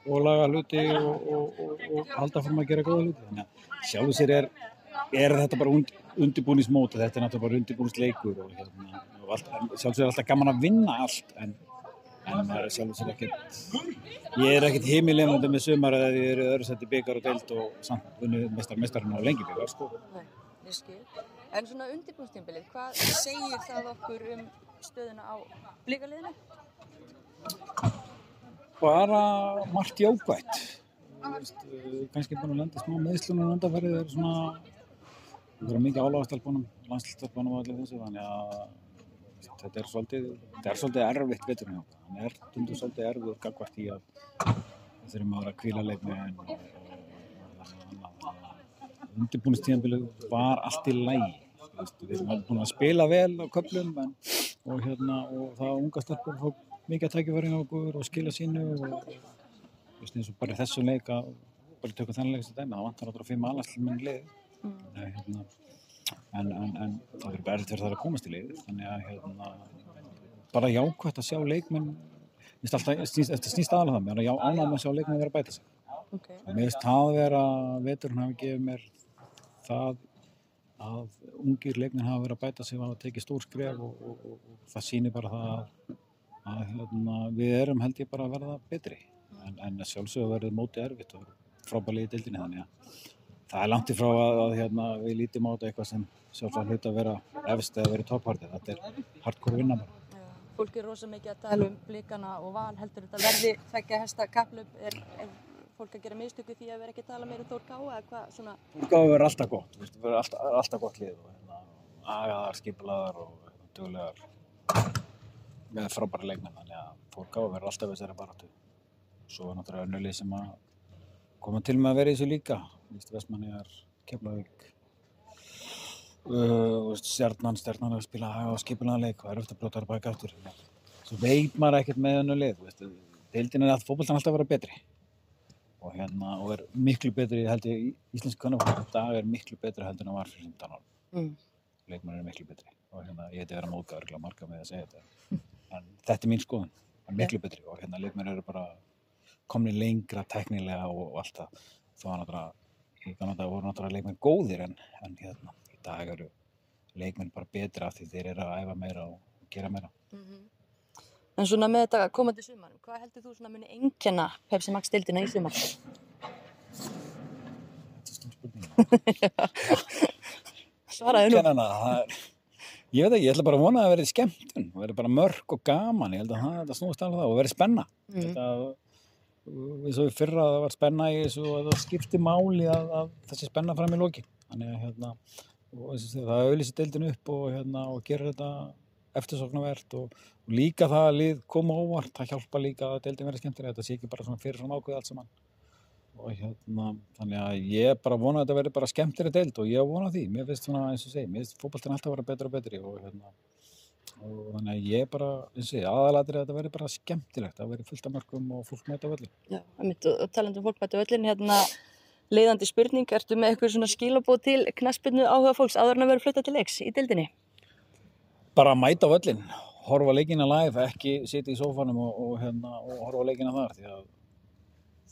og laga hluti og, og, og, og halda fyrir maður að gera góða hluti þannig að sjálfur sér er er þetta bara und, undirbúnismót þetta er náttúrulega bara undirbúnisleikur og, hérna, og allt, sjálfsög er alltaf gaman að vinna allt en, en maður er sjálfsög ekkert ég er ekkert heimilefandi með sumar að ég er öðru seti byggar og deild og samt vunni mestar mestarinn á lengi byggar sko. En svona undirbúnstímbilið, hvað segir það okkur um stöðuna á blíkaliðinu? Bara margt veist, uh, kannski búin að lenda smá meðslunum undanferðið er svona það er mikið álagastelpunum landslýstelpunum og allir þessu þannig að þetta er svolítið þetta er svolítið erfitt okkur. hann er tundur svolítið erfið gagvart í að við þurfum að vera að kvíla leikmenn og, og, og undirbúinistíðanbilið var allt í lægi við erum búin að spila vel á köflum en, og hérna og það unga stelpur fór mikið að tækja hjá okkur og skila sínu og veist eins og bara þessu leik að bara tökum þennan leik sem dæmi, það vantar náttúrulega fimm aðlagslega lið Nei, hérna, en, en, en það er bara erfitt fyrir það að komast í lið þannig að hérna, bara jákvæmt að sjá leikmenn þetta snýst aðalega það, mér já ánægum að sjá leikmenn vera að bæta sig. Ok. Og mér finnst það vera, veturinn hafi gefið mér það að ungir leikmenn hafa verið að bæta sig og hafa tekið stór skref og, og, og, og það sýnir bara það að, að hérna, við erum held ég bara að verða betri. En, en sjálfsögur verður mótið erfitt og frábælið í dildinni þannig að það er langt ifrá að, að hérna, við lítum á þetta eitthvað sem sjálfsögur hlut að vera efst eða verið topphartið. Þetta er hardcore vinna bara. Fólk er rosa mikið að tala um blikana og val, heldur þetta verði tvekja hesta kaplöp, er, er fólk að gera mistöku því að vera ekki að tala meira um Þór Káa eða hvað svona? Útgáfi verður alltaf gott, verður alltaf, alltaf gott lið og hérna, agaðar, skipulaðar og hérna, duglegar. Með frábæra leikmenn þannig að fólk á að vera alltaf þessari baráttu. Svo er náttúrulega önnulið sem að koma til með að vera í þessu líka. Vist, Vestmanniðar, Keflavík uh, stjarnan, stjarnan að spila og skipulega leik og er að blóta þar baka aftur. Svo veit maður ekkert með önnulið deildin er að fókbaltan alltaf að vera betri. Og hérna og er miklu betri held ég í íslenski kannafólk dag er miklu betri heldur en það var fyrir 15 árum Mm. leikmenn er miklu betri. Og hérna ég heiti að vera móðgæður ekki marga með að segja þetta en þetta er mín skoðun, hann er miklu betri og hérna leikmenn eru bara komni lengra teknilega og, og allt það. Þá var náttúrulega í gamla dag voru náttúrulega leikmenn góðir en, en hérna í dag eru leikmenn bara betri af því þeir eru að æfa meira og gera meira. En svona með þetta komandi sumar, hvað heldur þú svona muni einkenna Pepsi Max dildina í sumar? Þetta er stór spurning Svaraði nú. Kennana, það er Ég veit ekki, ég ætla bara að vona að það verði skemmtun og verði bara mörg og gaman, ég held að það, það snúist alveg það og verði spenna. Mm. þetta við svo í fyrra að það var spenna í þessu og það skipti máli að, að þessi spenna fram í loki þannig að hérna, og það auðlýsi deildin upp og, hérna, og gerir þetta eftirsoknavert og, og líka það að lið koma óvart, það hjálpa líka að deildin verði skemmtilega, þetta sé ekki bara svona fyrir svona ákveð allt saman og hérna, þannig að ég bara vona að þetta verði bara skemmtilega deild og ég vona því, mér finnst svona eins og segi, mér finnst fótboltinn alltaf að vera betur og betri og hérna og þannig að ég bara, eins og segi, aðalatir að þetta verði bara skemmtilegt, að verði fullt af mörgum og fólk mæta völlin. Já, og talandi um fólk mættu öllin, hérna, leiðandi spurning, ertu með eitthvað svona skilabóð til knaspinu áhuga fólks áður en að vera fluttað til leiks í dildinni? Bara að mæta völlin, horfa leikina live, ekki sitja í sófanum og, og, hérna, og horfa leikina þar því að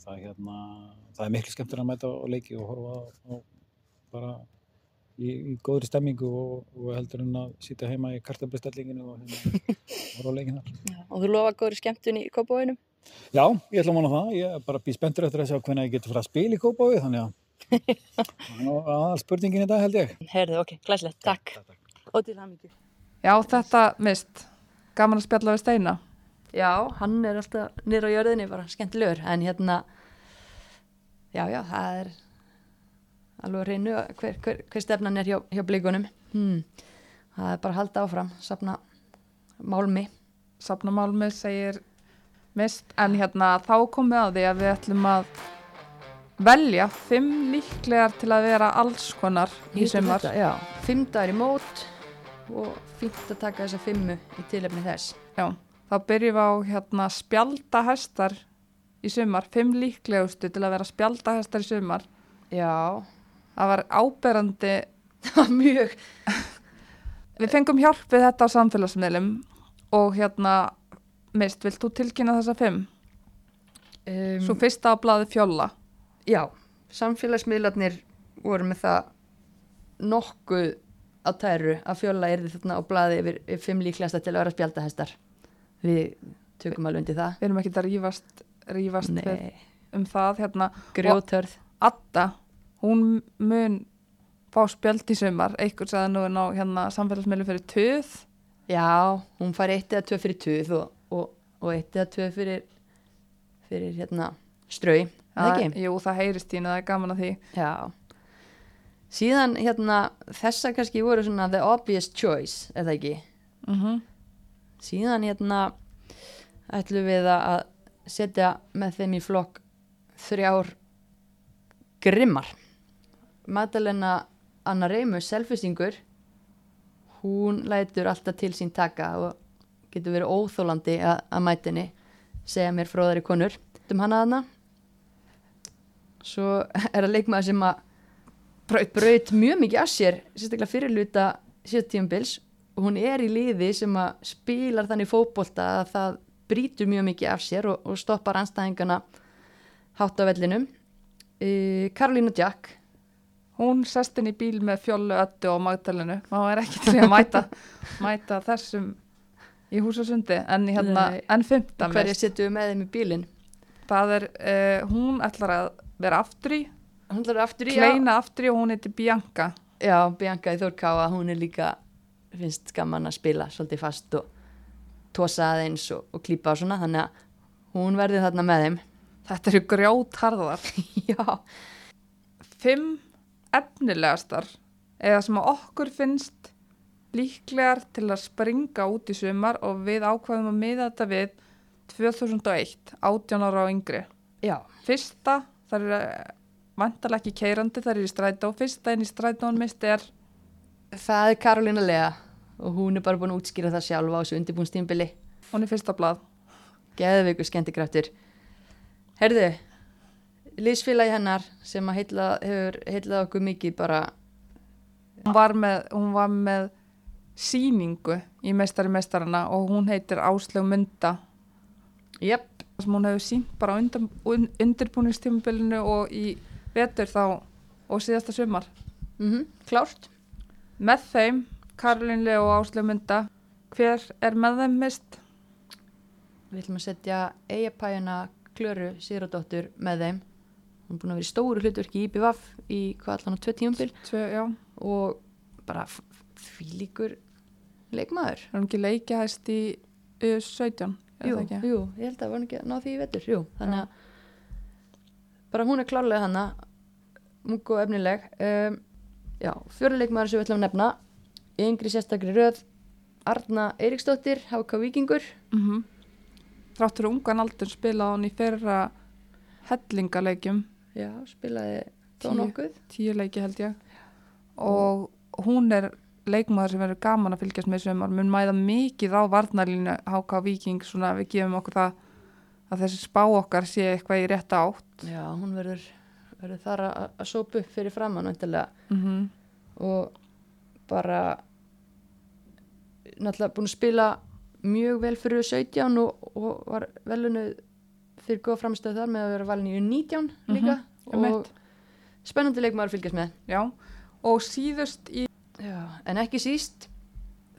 það, hérna, það er miklu skemmtilega að mæta á leiki og horfa á bara í, í góðri stemmingu og, og heldur en að sitja heima í kartablistellinginu og hérna, horfa á leikina þar. Já. Og þú lofa góðri skemmtun í kópavóinum? Já, ég ætla að vona það. Ég er bara býð spenntur eftir að sjá hvernig ég getur fara að spila í Kópaví, þannig að það er aðal spurningin í dag held ég. Herðu, ok, glæslegt, takk. Og til hamingju. Já, þetta mist. Gaman að spjalla við Steina. Já, hann er alltaf niður á jörðinni bara skemmtilegur. En hérna já, já, það er alveg reynu hver, hver, hver stefnan er hjá, hjá blíkunum hmm. það er bara að halda áfram safna málmi. Safna Málmi segir mist. En hérna, þá komum við að því að við ætlum að velja fimm líklegar til að vera alls konar í Já, fimm dagar í mót og fínt að taka þessa fimmu í tilefni þess. Já, þá byrjum við á hérna spjaldahestar í sumar. Fimm líklegustu til að vera spjaldahestar í sumar. Já, Það var áberandi mjög Við fengum hjálp við þetta á samfélagsmiðlum og hérna, mist, vilt þú tilkynna þessa fimm? um, Svo fyrsta á blaði fjóla. Já, samfélagsmiðlarnir voru með það nokkuð á tæru að fjóla erði þarna á blaði yfir, yfir fimm líklegasta til að vera spjaldahestar. Við tökum alveg undir það. Við erum ekki að rífast, rífast um það. Hérna, grjótörð. Adda, hún mun fá spjald í sumar. Einhver sagði nú ná hérna samfélagsmiðlum fyrir töð. Já, hún fær eitt eða tvö fyrir tuð og, og, og eitt eða tvö fyrir, fyrir hérna strau. Það ekki? Jú, það heyrist þín, það er gaman að því. Já. Síðan hérna þessa kannski voru svona the obvious choice, eða ekki? Mm síðan hérna ætlum við að setja með þeim í flokk þrjár grimmar. Madalena Anna Reimus selfistingur hún lætur alltaf til sín taka og getur verið óþólandi að, að mætinni segja mér fróðari konur. Um hana hana svo er það leikmaður sem að braut, braut mjög mikið af sér sérstaklega fyrirluta sjötíumbils og hún er í liði sem að spilar þannig fótbolta að það brýtur mjög mikið af sér og, og stoppar anstæðingana hátt á vellinum uh, Karolína Jack Hún sest inn í bíl með fjólu, öttu og magdalenu. Má er ekki til að mæta, mæta þessum í húsasundi. En, hérna, Nei. en fymta hverja mist. setjum við með þeim í bílinn Það er, uh, hún ætlar að vera aftur í, hún ætlar aftur í kleina aftur í og hún heitir Bianca. já, já, Bianca í Þórkáa hún er líka, finnst gaman að spila svolítið fast og tósa aðeins og, og klípa og svona þannig að hún verði þarna með þeim Þetta eru grjótharðar. já, Fimm efnilegastar, eða sem að okkur finnst líklegar til að springa út í sumar og við ákvaðum að miða þetta við 2001, 18 ára og yngri. Já, Fyrsta, það er vantarlega ekki keirandi, það er í strætó. Fyrsta inn í strætón mist er, það er Karolina Lea og hún er bara búin að útskýra það sjálfa á þessu undirbúnstímbili. hún er fyrsta blað. Geðveiku skemmtikraftur. Herðu, liðsfélagi hennar sem að heilla, hefur heillað okkur mikið bara, Hún var með, hún var með síningu í meistari meistarana og hún heitir Áslög Munda jöpp, sem hún hefur sínt bara undan, un, undirbúningstímabilinu og í vetur þá og síðasta sumar. mm klárt. Með þeim, Karolín Leo og Áslög Munda, hver er með þeim mist? Við ætlum að setja eigapæjuna Klöru Sigurðardóttur með þeim. Hún er búin að vera í stóru hlutverki í IBVF í hvað allan á tvö tíumbil Tvö, já, og bara f- því líkur leikmaður. er hún ekki leikihæst í U17? er Jú, það ekki? jú, ég held að hann ekki að ná því í vetur, jú. Þannig að bara hún er klárlega hana, mung og efnileg. Um, já, fjöruleikmaður sem við ætlum að nefna, yngri sérstakri röð, Arna Eiríksdóttir, HK Víkingur. Mm Þráttur ungan aldur spilaði hann í fyrra hellingaleikjum, Já, spilaði Tíu. nokkuð. tíu leiki held ég og hún er leikmaður sem verður gaman að fylgjast með sumar mun mæða mikið á varnarlínu HK Viking, svona við gefum okkur það að þessi spá okkar sé eitthvað í rétta átt Já, hún verður, verður þar að, sópa upp fyrir framann mm og bara náttúrulega búin að spila mjög vel fyrir 17 og, og var velunuð fyrir góða framstöð þar með að vera valin í 19 líka. og einmitt. spennandi leikmaður að fylgjast með. Já, og síðust í Já, en ekki síst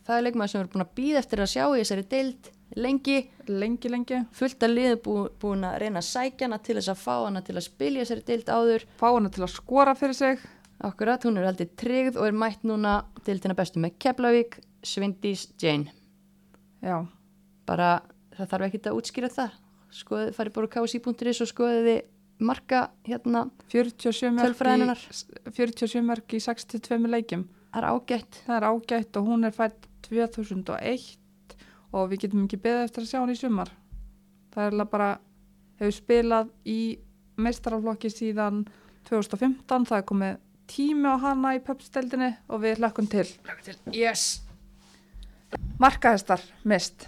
það er leikmaður sem er búin að býða eftir að sjá í þessari deild lengi lengi lengi. fullt að liðu bú, búin að reyna að sækja hana til þess að fá hana til að spila í þessari deild áður. Fá hana til að skora fyrir sig. Akkurat, hún er haldið tryggð og er mætt núna deildina bestu með Keflavík, Svindís, Jane. Já, bara það þarf ekkert að útskýra það. Skoðið, farið bara á ksi.is og skoðið þið marka hérna 47 mörg, Tölfræðinnar. í, 47 mörg í 62 leikjum. Það er ágætt. Það er ágætt og hún er fætt 2001 og við getum ekki beðið eftir að sjá hann í sumar það er eiginlega bara hefur spilað í meistaraflokki síðan 2015 það er komið tími á hana í pöpsteldinni og við hlökkum til yes. markahestar mist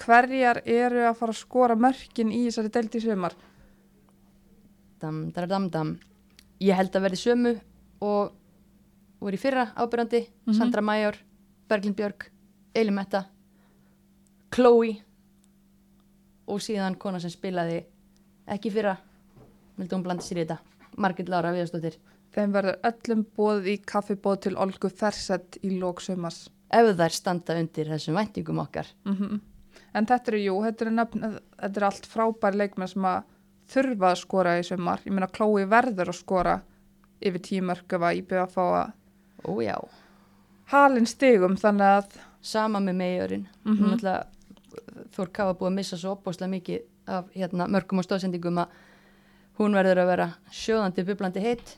hverjar eru að fara að skora mörkin í þessari deild í sumar dam, dam, dam, dam. ég held að verði sömu og voru í fyrra ábyrjandi Mhm. Sandra Major, Berglind Björk Eili Metta Chloe og síðan kona sem spilaði ekki í fyrra vildi hún blanda sér í þetta Margit Lára Viðarsdóttir þeim verður öllum bóð í kaffibóð til Olgu Fersett í lók sumars ef þær standa undir þessum væntingum okkar mm En þetta eru, jú, þetta eru, nöfn, þetta eru allt frábæri leikmenn sem að þurfa að skora í sumar. Ég meina, Klói verður að skora yfir tímörk ef að IBF að fá að ó já, halin stigum þannig að sama með megjörinn mm Mhm. -hmm. Þór Ká að búið að missa svo opbóslega mikið af hérna, mörgum og stóðsendingum að hún verður að vera sjóðandi bublandi heitt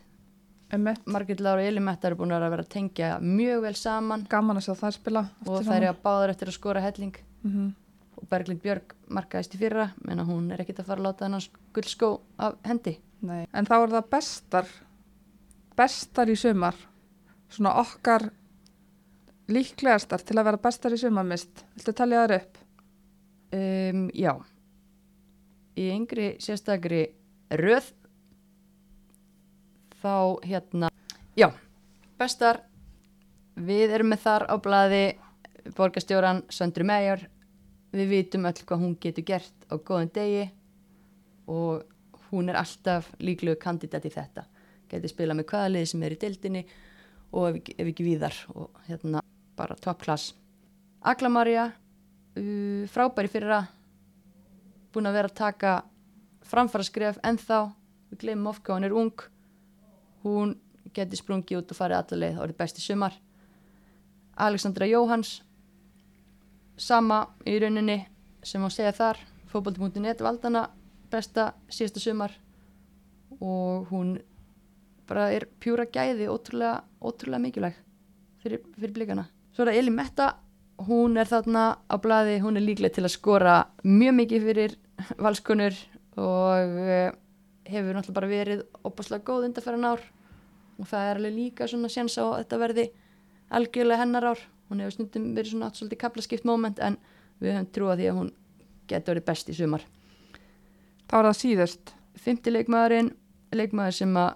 Margit Lára og Elimetta eru búin að vera að tengja mjög vel saman gaman að sjá það spila. og þær eru að báðar eftir að skora helling mm -hmm. og Berglind Björg markaðist í fyrra menn hún er ekkit að fara að láta hennar gullskó af hendi Nei. En þá er það bestar, bestar í sumar, svona okkar líklegastar til að vera bestar í sumarmist. Viltu talja þar upp? Um, Já. Í yngri sérstakri röð þá hérna já, bestar við erum með þar á blaði borgarstjóran Söndru Meijor við vitum öll hvað hún getur gert á góðum degi og hún er alltaf líklegu kandidat í þetta. Getur spila með hvaða liði sem er í dildinni og ef, ef ekki víðar og hérna bara top class. Agla Maria uh, frábæri fyrra búin að vera að taka framfara skref ennþá. Við glemum of hvað hún er ung. Hún geti sprungið út og farið alla leið. Og orðið besti sumar. Alexandra Jóhans sama í rauninni sem að segja þar. Fótbolti.net valdana besta síðasta sumar og hún bara er pjúra gæði ótrúlega, ótrúlega mikilvæg fyrir, fyrir blikana. Svo er það Eli Metta, hún er þarna á blaði, hún er líklega til að skora mjög mikið fyrir valskunur og uh, hefur náttúrulega bara verið opaslega góð undarferðan ár og það er alveg líka svona sjans á að þetta verði algjörlega hennar ár. Hún hefur stundum verið svona átt svolítið kaplaskipt moment en við höfum trúið því að hún getur verið best í sumar. Þá er það síðust. Fymti leikmaðurinn, leikmaður sem að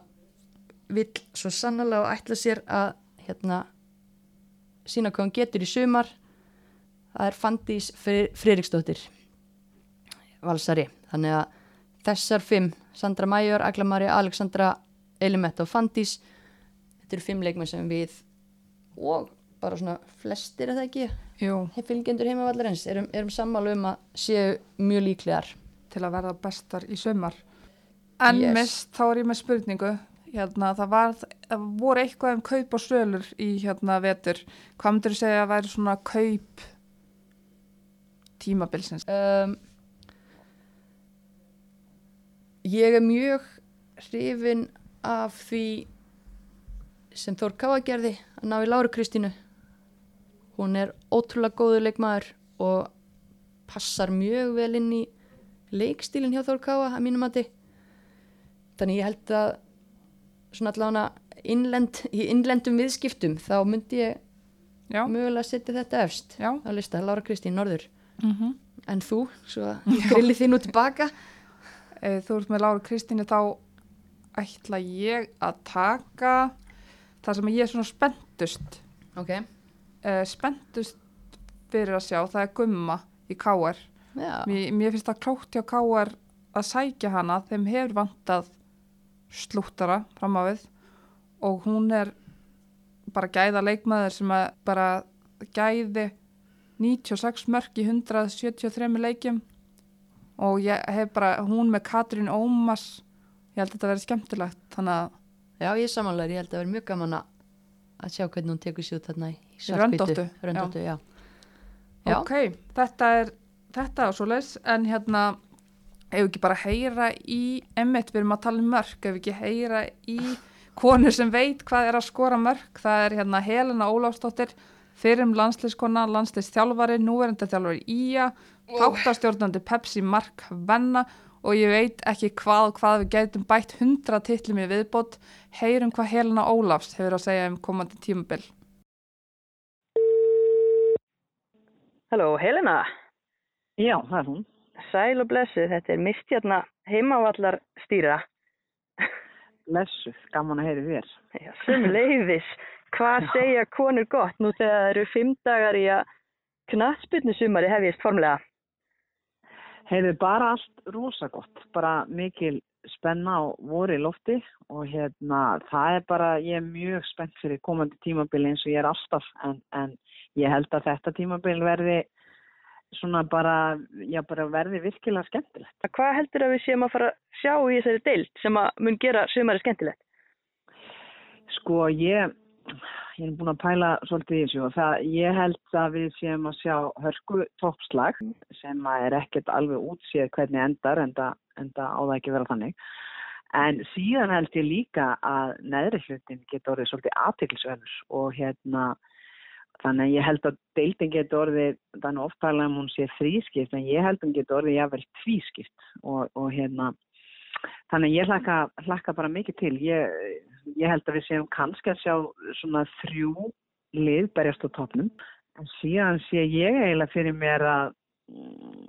vill svo sannlega ætla sér að hérna sína hvað hann getur í sumar það er Fandís Friðriksdóttir valsari þannig að þessar fimm Sandra Major, Agla Maria, Alexandra Elimetta og Fandís þetta eru fimm leikmenn sem við og bara svona flestir er það ekki Jú, fylgjendur heimavallarins erum, erum sammálu um að séu mjög líklegar til að verða bestar í sömmar. En Yes. mist, þá er ég með spurningu. Hérna, það, var, það voru eitthvað um kaup og sölur í hérna vetur. Hvað myndir þú segja að væri svona kaup tímabilsins? um, ég er mjög hrifin af því sem Þór Káa gerði að ná í Láru Kristínu hún er ótrúlega góður leikmaður og passar mjög vel inn í leikstílinn hjá Þór Káa að mínum mati þannig ég held að svona allavega innlend, í innlendum viðskiptum þá myndi ég Já, mögulega setja þetta efst já. á lista, Lára Kristín Norður Mm en þú, svo grilli þín út tilbaka Ef þú ert með Láru Kristínu þá ætla ég að taka það sem ég er svona spenntust. ok, Uh, spenntust fyrir að sjá, það er gumma í Káar. Mér, mér finnst það klókt hjá Káar að sækja hana, þeim hefur vantað slúttara fram á við og hún er bara gæða leikmaður sem bara gæði 96 mörg í 173 leikjum og ég hef bara, hún með Katrín Ómas, ég held að þetta verði skemmtilegt, að Já, ég er samanlegar, ég held að vera mjög gaman að að sjá hvernig hún tekur sér út þarna í röndóttu, Röndóttu, já. Já. ok, þetta er þetta er svo leis, en hérna ef við ekki bara heyra í emmitt, við erum að tala um mörg ef við ekki heyra í konu sem veit hvað er að skora mörg, það er hérna Helena Ólafsdóttir fyrirum landsliðskona, landsliðstjálfari núverandi þjálfari Ía, þáttastjórnandi Pepsi Mark Venna og ég veit ekki hvað, hvað við gætum bætt 100 titlum í viðbót heyrum hvað Helena Ólafs hefur að segja um komandi tímabil Halló, Helena. Já, það er hún. Sæl og blessuð, þetta er mistjarna heimavallar stýra. Blessuð, gaman að heyri þér. Já, sem leiðis. Hvað segja konur gott nú þegar það eru fimm dagar í að knattspyrnu sumari hefjist formlega? Heyrðu bara allt rosa gott, bara mikil spenna og voru í lofti og hérna það er bara, ég er mjög spennt fyrir komandi tímabili eins og ég er alltaf en, en ég held að þetta tímabil verði svona bara, já bara verði virkilega skemmtilegt. Hvað heldur að við séum að fara að sjá í þessari deild sem að mun gera sumari skemmtilegt? Sko ég, ég er búin að pæla svolítið í þessu og það, ég held að við séum að sjá hörku toppslag sem að er ekkert alveg útséð hvernig endar en það á það ekki vera þannig. En síðan held ég líka að neðri hlutin getur orðið svolítið aðtiklisverður og hérna þannig að ég held að deildin getur orðið, þannig oftalega um hún sé þrískipt en ég held að hún getur orðið jável tvískipt og, og hérna þannig ég hlakka, hlakka bara mikið til. Ég, ég held að við séum kannski að sjá svona þrjú lið berjast á topnum en síðan sé ég eiginlega fyrir mér að mm,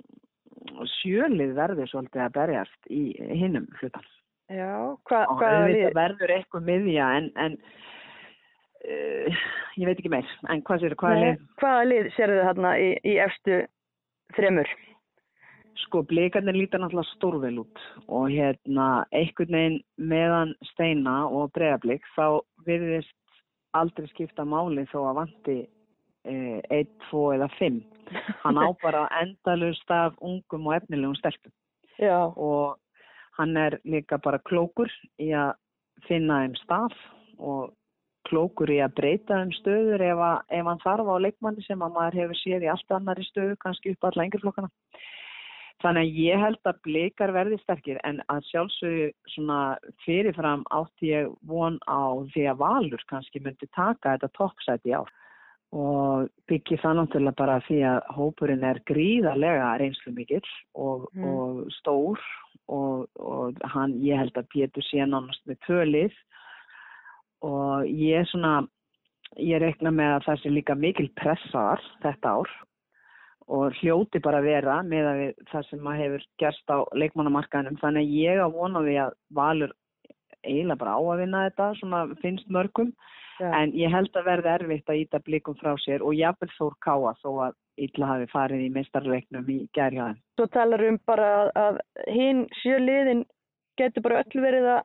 sjölið verður svolítið að berjast í hinnum hlutan. Já, hva, hvaða auðvitað lið? verður eitthvað miðja en, en uh, ég veit ekki meir. En hvað sér, hvað er Nei, lið? Hvaða lið sérðu þið þarna í, í efstu þremur? Sko, blikarnir lítar náttúrulega stórvel út og hérna einhvern veginn meðan steina og bregablik þá virðist aldrei skipta máli þó að vanti eh, 1, 2 eða 5. Hann á bara endalust af ungum og efnilegum stelpum Já, og hann er líka bara klókur í að finna þeim stað og klókur í að breyta þeim stöður ef, að, ef hann þarf á leikmanni sem að maður hefur séð í allt annari stöðu, kannski upp alla yngirflokkana. Þannig að ég held að blikar verði sterkir en að sjálfsögðu svona fyrirfram átti ég von á því að Valur kannski myndi taka þetta toppsæti í ár. Og byggir það náttúrulega bara því að hópurinn er gríðarlega reynslu mikill og, Mm. og stór og, og hann, ég held að Pétur sé nánast með tvölið og ég svona, ég rekna með að það sé líka mikil pressaðar þetta ár og hljóti bara að vera með það sem maður hefur gerst á leikmannamarkaðinum þannig að ég á vona því að Valur eiginlega bara á að vinna þetta svona finnst mörgum Já. en ég held að verði erfitt að íta blikum frá sér og jafnvel Þór Káa þó að illa hafi farið í meistarleiknum í gerjaðin. Svo talar um bara að, hinn sjö liðin getur bara öll verið að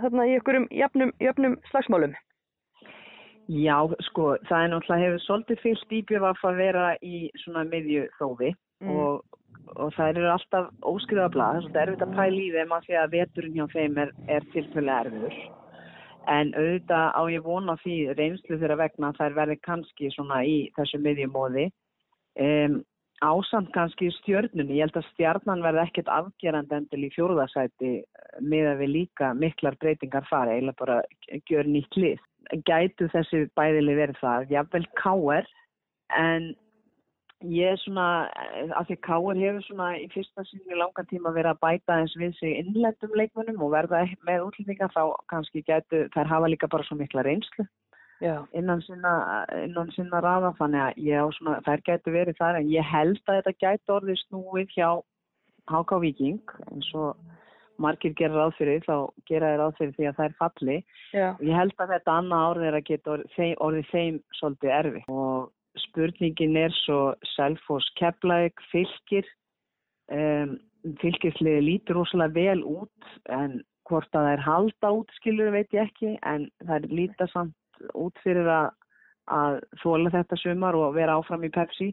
þarna í einhverjum jafnum, jafnum slagsmálum. Já, sko, það er náttúrulega hefur svolítið fyllt íbjöfaf að vera í svona miðju þófi Mm. og, og það eru alltaf óskriða blað, það er svolítið erfitt að pæla í þeim af því að veturinn hjá þeim er, er tilfælega erfiður. En auðvitað á ég vona því reynslu þeirra vegna að þær verði kannski svona í þessu miðjumóði. Um, ásamt kannski stjörnunni, ég held að stjarnan verði ekkert afgerandi endil í fjórðasæti með að við líka miklar breytingar fara, eiginlega bara gjör nýtt lið. Gætu þessi bæðili verið það, jáfnvel káer, en ég er svona, af því káer hefur svona í fyrsta sinni langan tíma verið að bæta eins við sig innlendum leikmönnum og verða ekki með útlendingar, þá kannski gætu, þær hafa líka bara svo mikla reynslu Já. innan sinna, sinna raða þannig að ég á svona, þær gætu verið þar en ég held að þetta gætu orðið snúið hjá HK Viking eins og margir gera ráð fyrir þá gera þeir ráð fyrir því að þær falli. Já. ég held að þetta annað árið er að geta orðið orðið þeim svolítið erfi og spurningin er svo Selfoss Keflæk fylgir um, fylgisliði lítur rosalega vel út en hvort að það er halda út skilur veit ég ekki en það er líta samt út fyrir að, að þóla þetta sumar og vera áfram í Pepsi.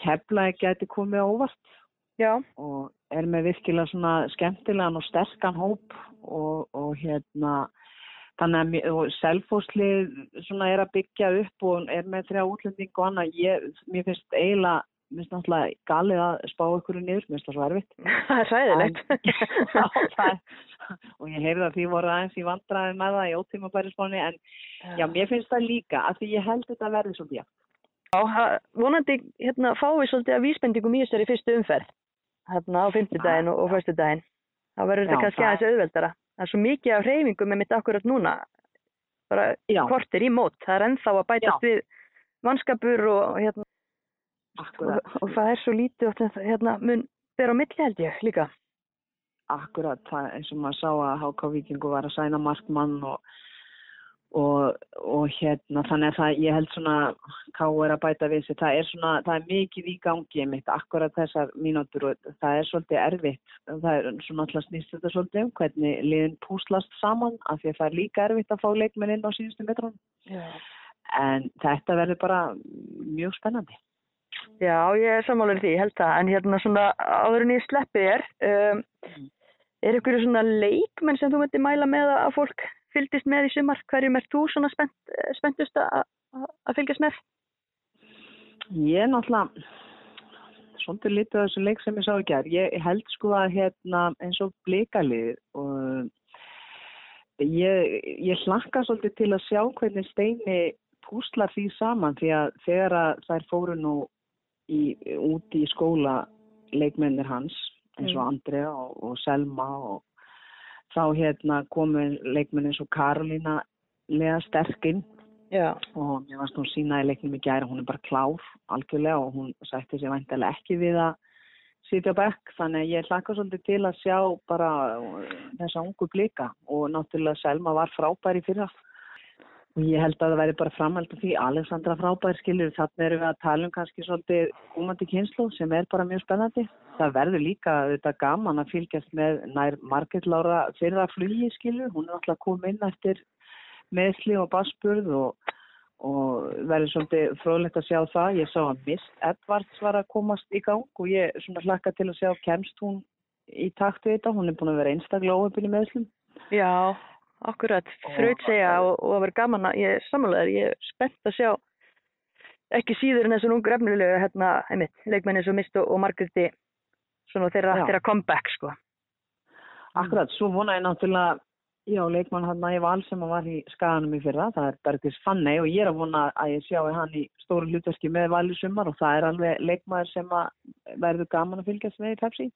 Keflæk geti komið á óvart Já. og er með virkilega svona skemmtilegan og sterkan hóp og, og hérna þannig að selfóslið svona er að byggja upp og er með þrjá útlending og annað. Ég, mér finnst eiginlega mér finnst náttúrulega galið að spá ykkur niður, mér finnst það svo erfitt. Það er er, og ég heyrði að því voru aðeins í vandræði með það í ótíma bæri spáni en já, mér finnst það líka að því ég held þetta verði svo bjart Já, vonandi hérna, fáið svolítið að vísbendingum í þessari fyrstu umferð hérna á fimmtudaginn og, föstudaginn. Þá verður þetta Já, kannski aðeins auðveldara. Það er svo mikið af hreyfingum með mitt akkurat núna. Bara Já. kortir í mót. Það er ennþá að bætast við mannskapur og, hérna, og, og það er svo lítið og hérna, mun bera á milli held ég líka. akkurat, það, eins og maður sá að HK Víkingu var að sæna markmann og, og, og hérna, þannig að það, ég held svona, K er að bæta við sig, það er svona, það er mikið í gangi mitt, akkurat þessar mínútur og það er svolítið erfitt, það er svona alltaf snýst þetta svolítið um hvernig liðin púslast saman, af því að það er líka erfitt að fá leikmenn inn á síðustu metrunum, Já. en þetta verður bara mjög spennandi. Já, ég er sammálaður því, ég held það, en hérna svona áður en ég sleppi þér, um, er ykkur svona leikmenn sem þú myndir mæla með að fólk fylgist með í sumar? Hverjum er þú svona spennt, eh, spenntust að að- að fylgjast með? Ég er náttúrulega svolítið lítið á þessu leik sem ég sá í gerð. Ég held sko að hérna eins og blikalið og ég, ég hlakka svolítið til að sjá hvernig Steini púslar því saman því að þegar að þær fóru nú í, út í skóla leikmennir hans eins og Andrea og, og Selma og þá hérna komu leikmenn eins og Karolína lega sterkinn Já. og mér varst hún sína í leiknum í gæra, hún er bara klár algjörlega og hún sætti sér væntalega ekki við að sitja bekk. Þannig að ég hlakka svolítið til að sjá bara þessa ungu blika. Og náttúrulega Selma var frábær í fyrra ég held að það væri bara framhald af því Alexandra frábær skilur þannig erum við að tala um kannski svolítið komandi kynslu sem er bara mjög spennandi það verður líka þetta gaman að fylgjast með nær Marget Lára fyrra flugi skilur, hún er alltaf komið inn eftir meðsli og basburð og, og verður svolítið fróðlegt að sjá það. Ég sá að Mist Edvards var að komast í gang og ég svona hlakka til að sjá kemst hún í takt við þetta. Hún er búin að vera einstaklega óöfin í meðslum. Já, akkurat, þraut segja og, og að vera gaman að, ég er samanlegaður, ég er spennt að sjá ekki síður en þessum ungu efnilegu, hérna, einmitt, leikmenni svo mist og, margriti svona þeirra, þeirra comeback, sko. Akkurat, svo vona ég náttúrulega Já, leikmann hann í val sem var í skaganum í fyrra, það er Bergdís Fanney og ég er að vona að ég sjái hann í stóru hlutverki með val í sumar og það er alveg leikmaður sem að verður gaman að fylgjast með í Pepsi.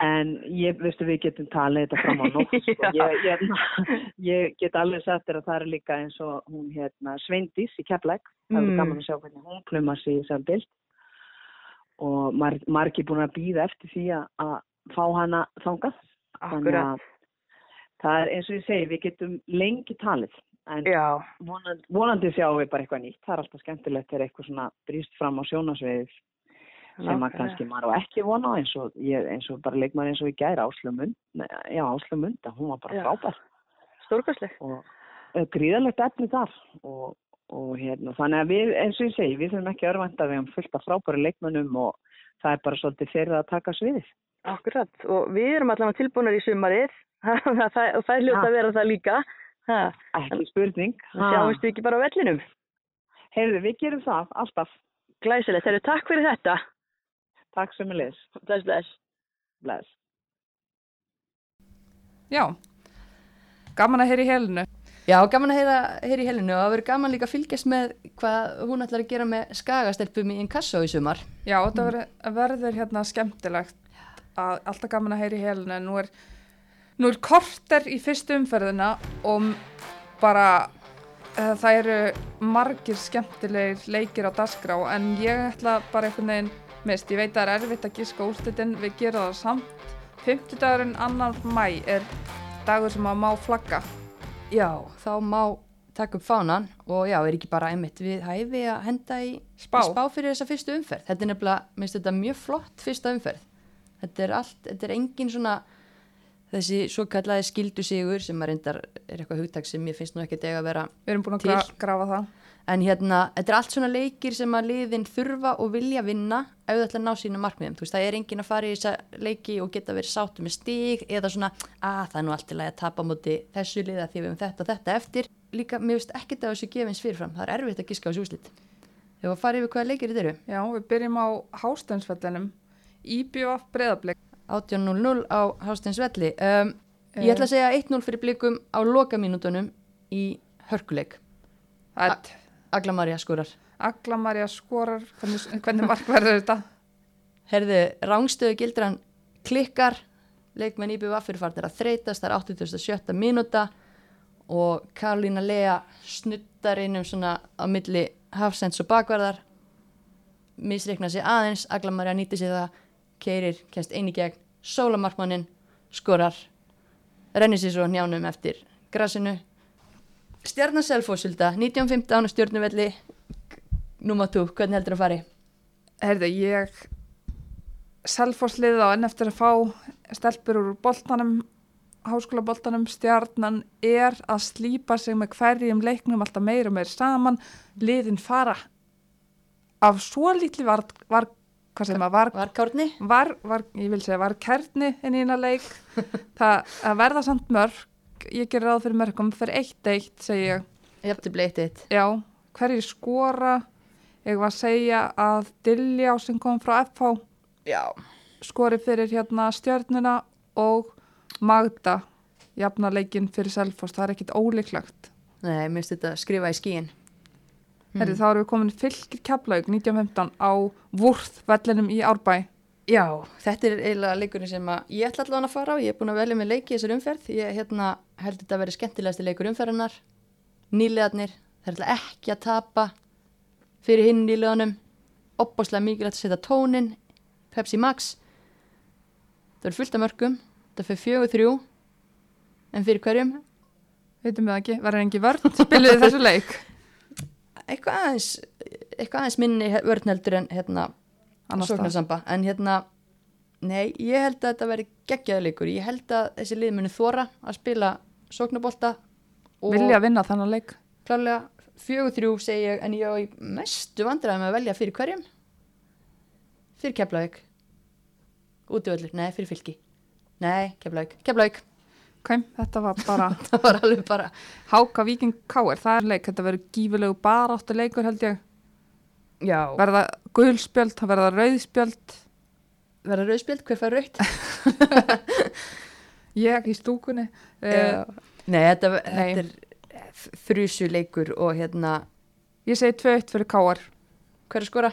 En ég, veistu, við getum talið þetta fram á nótt, sko. ég, ég, ég get alveg sagt þér að það er líka eins og hún hérna Sveindís í Keflæk, það er Mm. gaman að sjá hvernig hún plumar sig í þessar bild og mar, margir búin að býða eftir því að, fá hana þangað. Þannig Akkurat. að það er eins og ég segi, við getum lengi talið en vonandi, vonandi sjáum við bara eitthvað nýtt. Það er alltaf skemmtilegt þegar eitthvað svona brýst fram á sjónasviðið sem að kannski maður á ekki vona eins og, ég, eins og bara leikmaður eins og í gæra Áslumund, já Áslumunda, hún var bara frábær Stórkastleg. og uh, gríðalegt efni þar og, og hérna, þannig að við, eins og ég segi, við þurfum ekki örvænta við um fullt af frábæri leikmönnum og það er bara svolítið fyrir að taka sviðið. Akkurat. Og við erum allavega tilbúinir í sumarið og það, er hljótt Ha. að vera það líka. Ha. Ekki spurning. Það sjáumst við ekki bara á vellinum. Heyrðu, við gerum það, alltaf. Glæsilegt. Þeir takk fyrir þetta. Takk sem er leis. Bless, bless. Bless. Já, gaman að heyra í helinu. Já, gaman að heyra, heyra í helinu og það verður gaman líka að fylgjast með hvað hún ætlar að gera með skagastelpum í Inkasso í sumar. Já, þetta verður, verður hérna skemmtilegt að alltaf gaman að heyra í helinu en nú er, nú er korter í fyrstu umferðina og bara uh, það eru margir skemmtilegir leikir á dagskrá en ég ætla bara einhvern veginn mist, ég veit að það er erfitt að gíska úrslitin, við gerum það samt. 50 dagurinn annar mæ er dagur sem að má flagga. Já, þá má taka upp fánan og já, er ekki bara einmitt við hæfi að henda í Spá. í spá fyrir þessa fyrstu umferð. Þetta er nefnilega, minnst þetta mjög flott fyrsta umferð. Þetta er allt, þetta er engin svona þessi svo kallaði skildu sigur sem að reyndar er eitthvað hugtak sem ég finnst nú ekki að vera Við erum búin að Til. gra grafa það. En hérna, þetta er allt svona leikir sem að liðin þurfa og vilja vinna ef þau ætla að ná sína markmiðum. Þú veist, það er engin að fara í þessa leiki og geta verið sáttu með stig eða svona, að það er nú allt í lagi að tapa á móti þessu liða því við hefum þetta og þetta eftir. Líka, mér veist ekkert að þessu gefins fyrirfram. Það er erfitt að giska á þessu úslit. Þegar að fara yfir hvaða leikir þetta eru. Já, við byrjum á hásteinsvellinum. IBF breyðablik. 18.00 á Hásteinsvelli. Um, ég ætla að segja 1-0 fyrir blikum á lokamínútonum í hörkuleik. Það er Agla Marja skorar. Agla Marja skorar, hvernig, hvernig mark verður þetta? Herðu, rángstöðu gildran klikkar, leikmenn IBVF fyrir farnir að þreytast, það er 87. mínúta og Karolína Lea snuttar inn um svona á milli hafsends og bakvarðar, misreikna sig aðeins, Agla Marja nýtti sig það, keirir, kemst eini gegn, sólamarkmannin, skorar, rennir sér svo njánum eftir grasinu. Stjarnar Selfossulda, 1915 á stjórnuvelli, núma tú, hvernig heldur það að fari? Herðu, ég selfosliða á enn eftir að fá stelpur úr boltanum, háskólaboltanum, stjarnan er að slípa sig með hverjum leiknum alltaf meira og meira saman, liðin fara af svo lítli var, var hvað sem að var, Var var, var, ég vil segja, var kerni inn í eina leik, það að verða samt mörg, ég ger ráð fyrir mörgum, fyrir eitt eitt, segi ég, Jafnir bleitt eitt. Já, hverju skora? Ég var að segja að Dilljá sem kom frá FH Já. skori fyrir hérna stjörnuna og Magda jafna leikinn fyrir Selfoss. Það er ekkit ólíklegt. Nei, mér finnst þetta skrifa í skíin. Mm. Herri, þá erum við komin fylgir keflaug 1915 á Vúrð vellinum í Árbæ. Já, þetta er eiginlega leikurinn sem að ég ætla allavega að fara á. Ég er búin að velja með leiki í þessar umferð. Ég hérna, held þetta að vera skemmtilegasti leikur umferðarnar. Nýlegaðnir, þeir ætla ekki að tapa fyrir hinn nýleganum. Opbáslega mikilvægt að setja tónin, Pepsi Max. Það er fullt af mörgum. Það fyrir fjögur þrjú. En fyrir hverjum? Veitum við það ekki, verður engi vörn spiliði þessu leik. Eitthvað aðeins, eitthvað aðeins minni vörn heldur en hérna sóknarsamba. En hérna, nei, ég held að þetta veri geggjaði leikur. Ég held að þessi lið muni þóra að spila sóknabolta og Vilja vinna þannig leik. klálega fjögur þrjú segi ég, en ég á í mestu vandræðum að velja fyrir hverjum? Fyrir Keflavík. Útivöldur, nei, fyrir fylki. Nei, Keflavík, Keflavík. Ok, þetta var bara var bara, Háka Víking Káir, það er leik, þetta verður gífilegu baráttu leikur held ég. já, Verða gulspjöld, það verða rauðspjöld. verða rauðspjöld, hver fær rauðt? Ég í stúkunni. Uh. Nei, þetta, Nei. þetta er þrjusuleikur og hérna, ég segi 2-1 fyrir Káar. hver er skora?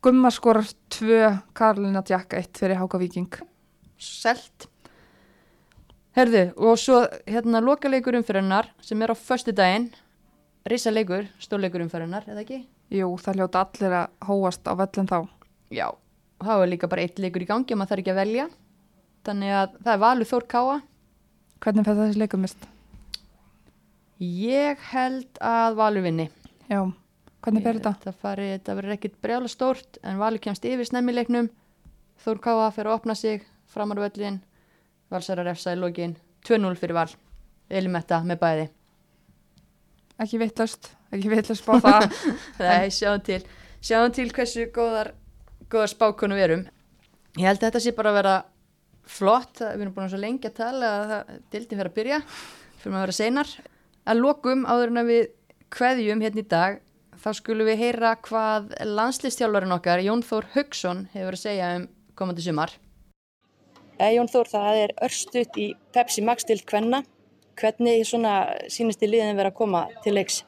Gumma skorar 2, Karolina Jack 1 fyrir Háka Víking. Selt. Herðu, og svo hérna lokaleikur umfyrirnar sem er á föstu daginn, risaleikur, stórleikur umfyrirnar, eða ekki? Jú, það hljóta allir að hóast á vellin þá. Já. Það er líka bara eitt leikur í gangi og maður þarf ekki að velja. Þannig að það er Valur Þór Káa. Hvernig fer þessi leikumist? Ég held að Valur vinni. Já, hvernig fer þetta? Það, fari, þetta verður ekkit brjála stórt en Valur kemst yfir snemmileiknum. Þór Káa fer að opna sig framar völlin. Valsara refsa í lokin. 2-0 fyrir Val. Elimetta með bæði. Ekki vittlust, ekki vittlust bá það. Nei, sjáum til. Sjáum til hversu góðar, góðar spákonu við erum. Ég held að þetta sé bara að vera flott. Við erum búin svo lengi að tala að það dildi fyrir að byrja. Fyrir að vera seinar. Að lokum áður en að við kveðjum hérna í dag þá skulum við heyra hvað landslistjálfarinn okkar Jón Þór Haugsson hefur að segja um komandi sumar. Eh, Jón Þór, það er örstutt í Pepsi Max til kvenna. Hvernig svona sínist í liðin vera að koma til leiks?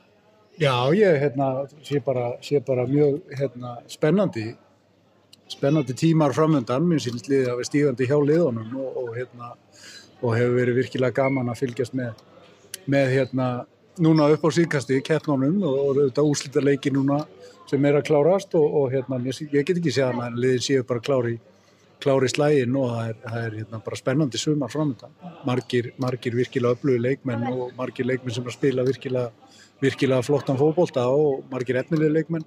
Já, ég hérna, sé, bara, sé bara mjög hérna, spennandi spennandi tímar framöndan minn sínst liðið að vera stígandi hjá liðunum og, og, hérna, og hefur verið virkilega gaman að fylgjast með, með hérna, núna upp á síðkasti keppnunum og, og þetta úslita leiki núna sem er að klárast og, hérna, ég, get ekki hana en liðin séu bara klári klári slægin og það er, það er hérna, bara spennandi sumar framöndan margir, margir virkilega öflugi leikmenn og margir leikmenn sem að spila virkilega virkilega flottan fótbolta og margir etnilega leikmenn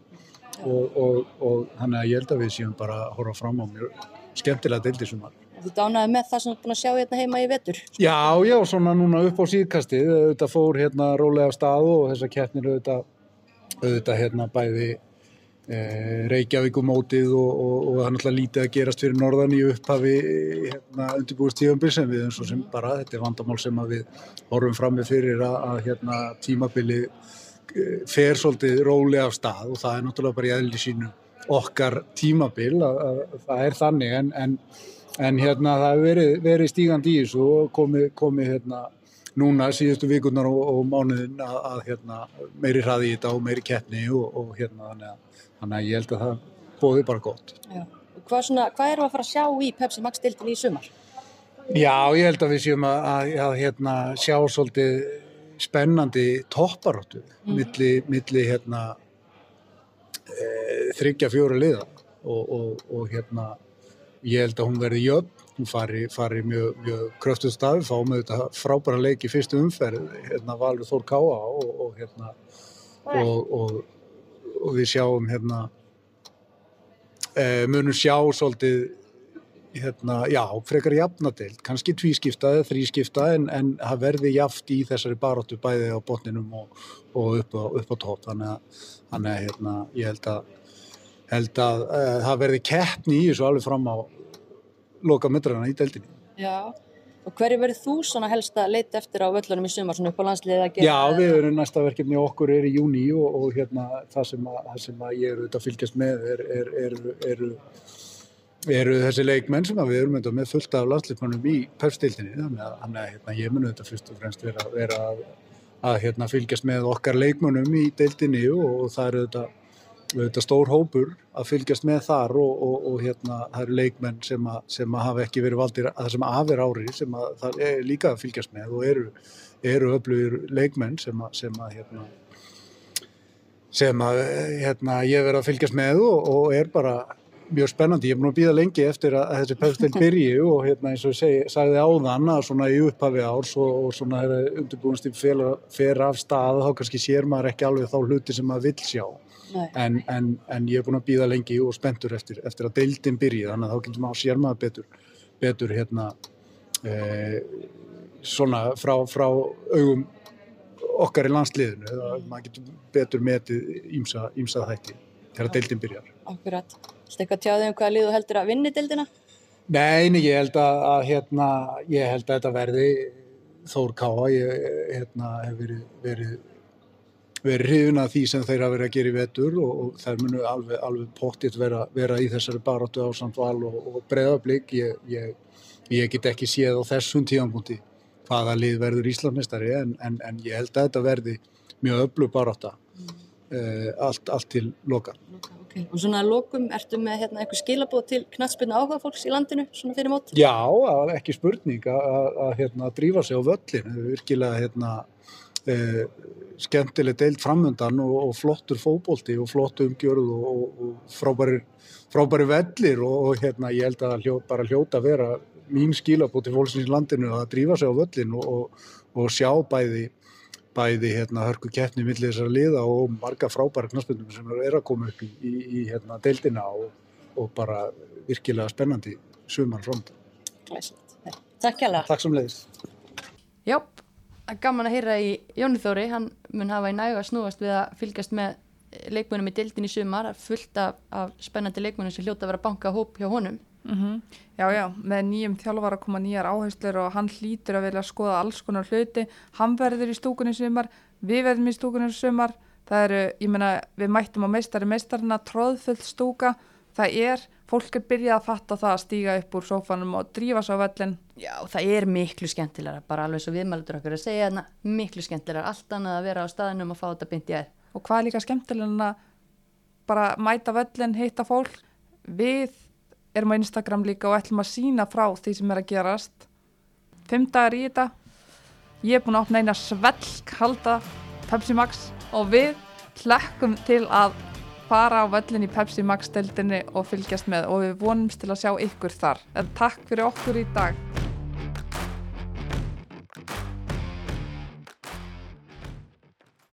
og, og, og þannig að ég held að við séum bara að horfa fram á mjög skemmtilega deildisumar. Þú dánaði með það sem þú er búin að sjá hérna heima í vetur. Já, já, svona núna upp á síðkastið, auðvitað fór hérna rólega af stað og þessar keppnir auðvitað, auðvitað hérna bæði e, Reykjavíkumótið og, og, og það er náttúrulega lítið að gerast fyrir norðan í upphafi hérna undirbúist tíðanbyrg sem við eins og sem bara, þetta er vandamál sem við horfum fram með fyrir að, að hérna tímabili fer svolítið rólega af stað og það er náttúrulega bara í eðli sínu okkar tímabil að, að, að það er þannig en, en, en hérna það hefur verið, verið stígandi í þessu og komið, komið hérna núna síðustu vikurnar og, og mánuðin að, að hérna, meiri hraði í þetta og meiri keppni og, og hérna þannig að, þannig að ég held að það bóði bara gott. Hvað, svona, hvað erum við að fara að sjá í Pepsi Max deildin í sumar? Já, ég held að við séum að, að, að hérna, sjá svolítið spennandi topparóttu Mhm. milli, milli hérna, e, þryggja fjóra liða. Og, og, og hérna, ég held að hún verði jöfn, hún fari, fari mjög, mjög kröftuð stafi, fá með þetta frábæra leik í fyrstu umferð, hérna Valur Þór Káa og, og hérna og, og, og við sjáum hérna e, munum sjá svolítið hérna, já, frekar jafnadeild, kannski tvískipta eða þrískipta en, en það verði jaft í þessari baróttu bæði á botninum og, og upp, á, upp á topp þannig að, þannig að hérna, ég held að held að uh, það verði keppni í þessu alveg fram á loka myndrana í deildinni. Já. Og hverju verður þú svona helst að leita eftir á völlunum í sumar, svona upp á landsliðið að gera? Já, við erum næsta verkefni okkur er í júni og, og hérna það sem, að, það sem að ég eru auðvitað að fylgjast með er, er, er, eru eru þessi leikmenn sem við erum með fullt af landsleikmannum í pefstildinni þannig að, hérna, ég mun auðvitað fyrst og fremst vera, vera að, að hérna, fylgjast með okkar leikmannum í deildinni og, og það eru auðvitað, auðvitað stór hópur að fylgjast með þar og, og, og hérna það eru leikmenn sem að, sem að hafa ekki verið valdir að það sem að afir ári sem að það er líka að fylgjast með og eru, eru öflugir leikmenn sem að, sem að hérna sem að hérna, ég verið að fylgjast með og, og er bara mjög spennandi. Ég er búin að býða lengi eftir að, að þessi pefstild byrji og hérna eins og ég segi, sagði áðan að svona í upphafi árs og, og svona er undirbúinst í fer af stað þá kannski sér maður ekki alveg þá hluti sem maður vill sjá. En, en, en ég er búin að býða lengi og spenntur eftir, eftir að deildin byrji þannig að þá getur maður að sér maður betur, betur hérna e, svona frá, frá augum okkar í landsliðinu maður getur betur metið ímsa, ímsa þætti þegar deildin byrjar. Akkurat. Þetta eitthvað tjáðið um hvaða lið þú heldur að vinni deildina? Nei, nei, ég held að, að hérna, ég held að þetta verði Þór Káa, ég hérna, hef verið, verið, verið hrifin að því sem þeir hafa verið að gera í vetur og, og þær munu alveg, alveg pottitt vera, vera í þessari baróttu ásand val og, og breyðablík. Ég, ég, ég get ekki séð á þessum tíðanbúndi hvaða lið verður Íslandsmeistari en, en, en ég held að þetta verði mjög öflug barátta uh, allt, allt til loka. Okay. Og svona að lokum, ertu með hérna, eitthvað skilabóð til knatsbyrna áhuga fólks í landinu svona fyrir mót? Já, ekki spurning að, hérna, drífa sig á völlin, það er virkilega hérna, uh, skemmtileg deild framöndan og, og flottur fótbolti og flott umgjörð og, og, og frábæri, frábæri vellir og, og hérna, ég held að hljó, bara hljóta vera mín skilabóð til fólksins í landinu að drífa sig á völlin og, og, og sjá bæði bæði hérna, hörku keppni millir þessara liða og marga frábæra knaspundum sem eru að koma upp í, í, í hérna, deildina og, og bara virkilega spennandi sumar. Glæsilegt. Takk hjá Takk sem leiðist. Já, það gaman að heyra í Jóni Þóri, hann mun hafa í nægu að snúast við að fylgjast með leikmunum í dildin í sumar, fullt af, af spennandi leikmunum sem hljóta að vera banka hóp hjá honum. Mm Já, já, með nýjum þjálfara koma nýjar áherslur og hann hlýtur að vilja skoða alls konar hluti. Hann verður í stúkunni sumar, við verðum í stúkunni sumar. Það eru, ég meina, við mættum á meistari meistarina, tróðfull stúka. Það er, fólk er byrjað að fatta það að stíga upp úr sófanum og drífa svo vellin. Já, það er miklu skemmtilega, bara alveg svo viðmældur okkur að segja þarna, miklu skemmtilega, allt annað að vera á staðinum og fá þetta byndi að. Og hvað er líka skemmtilega en að bara mæta vellin, hitta fólk. Við erum á Instagram líka og ætlum að sína frá því sem er að gerast. Fimm dagar í þetta. Ég er búin að opna eina svelk halda Pepsi Max og við hlekkum til að fara á völlin í Pepsi Max deildinni og fylgjast með og við vonumst til að sjá ykkur þar. En takk fyrir okkur í dag.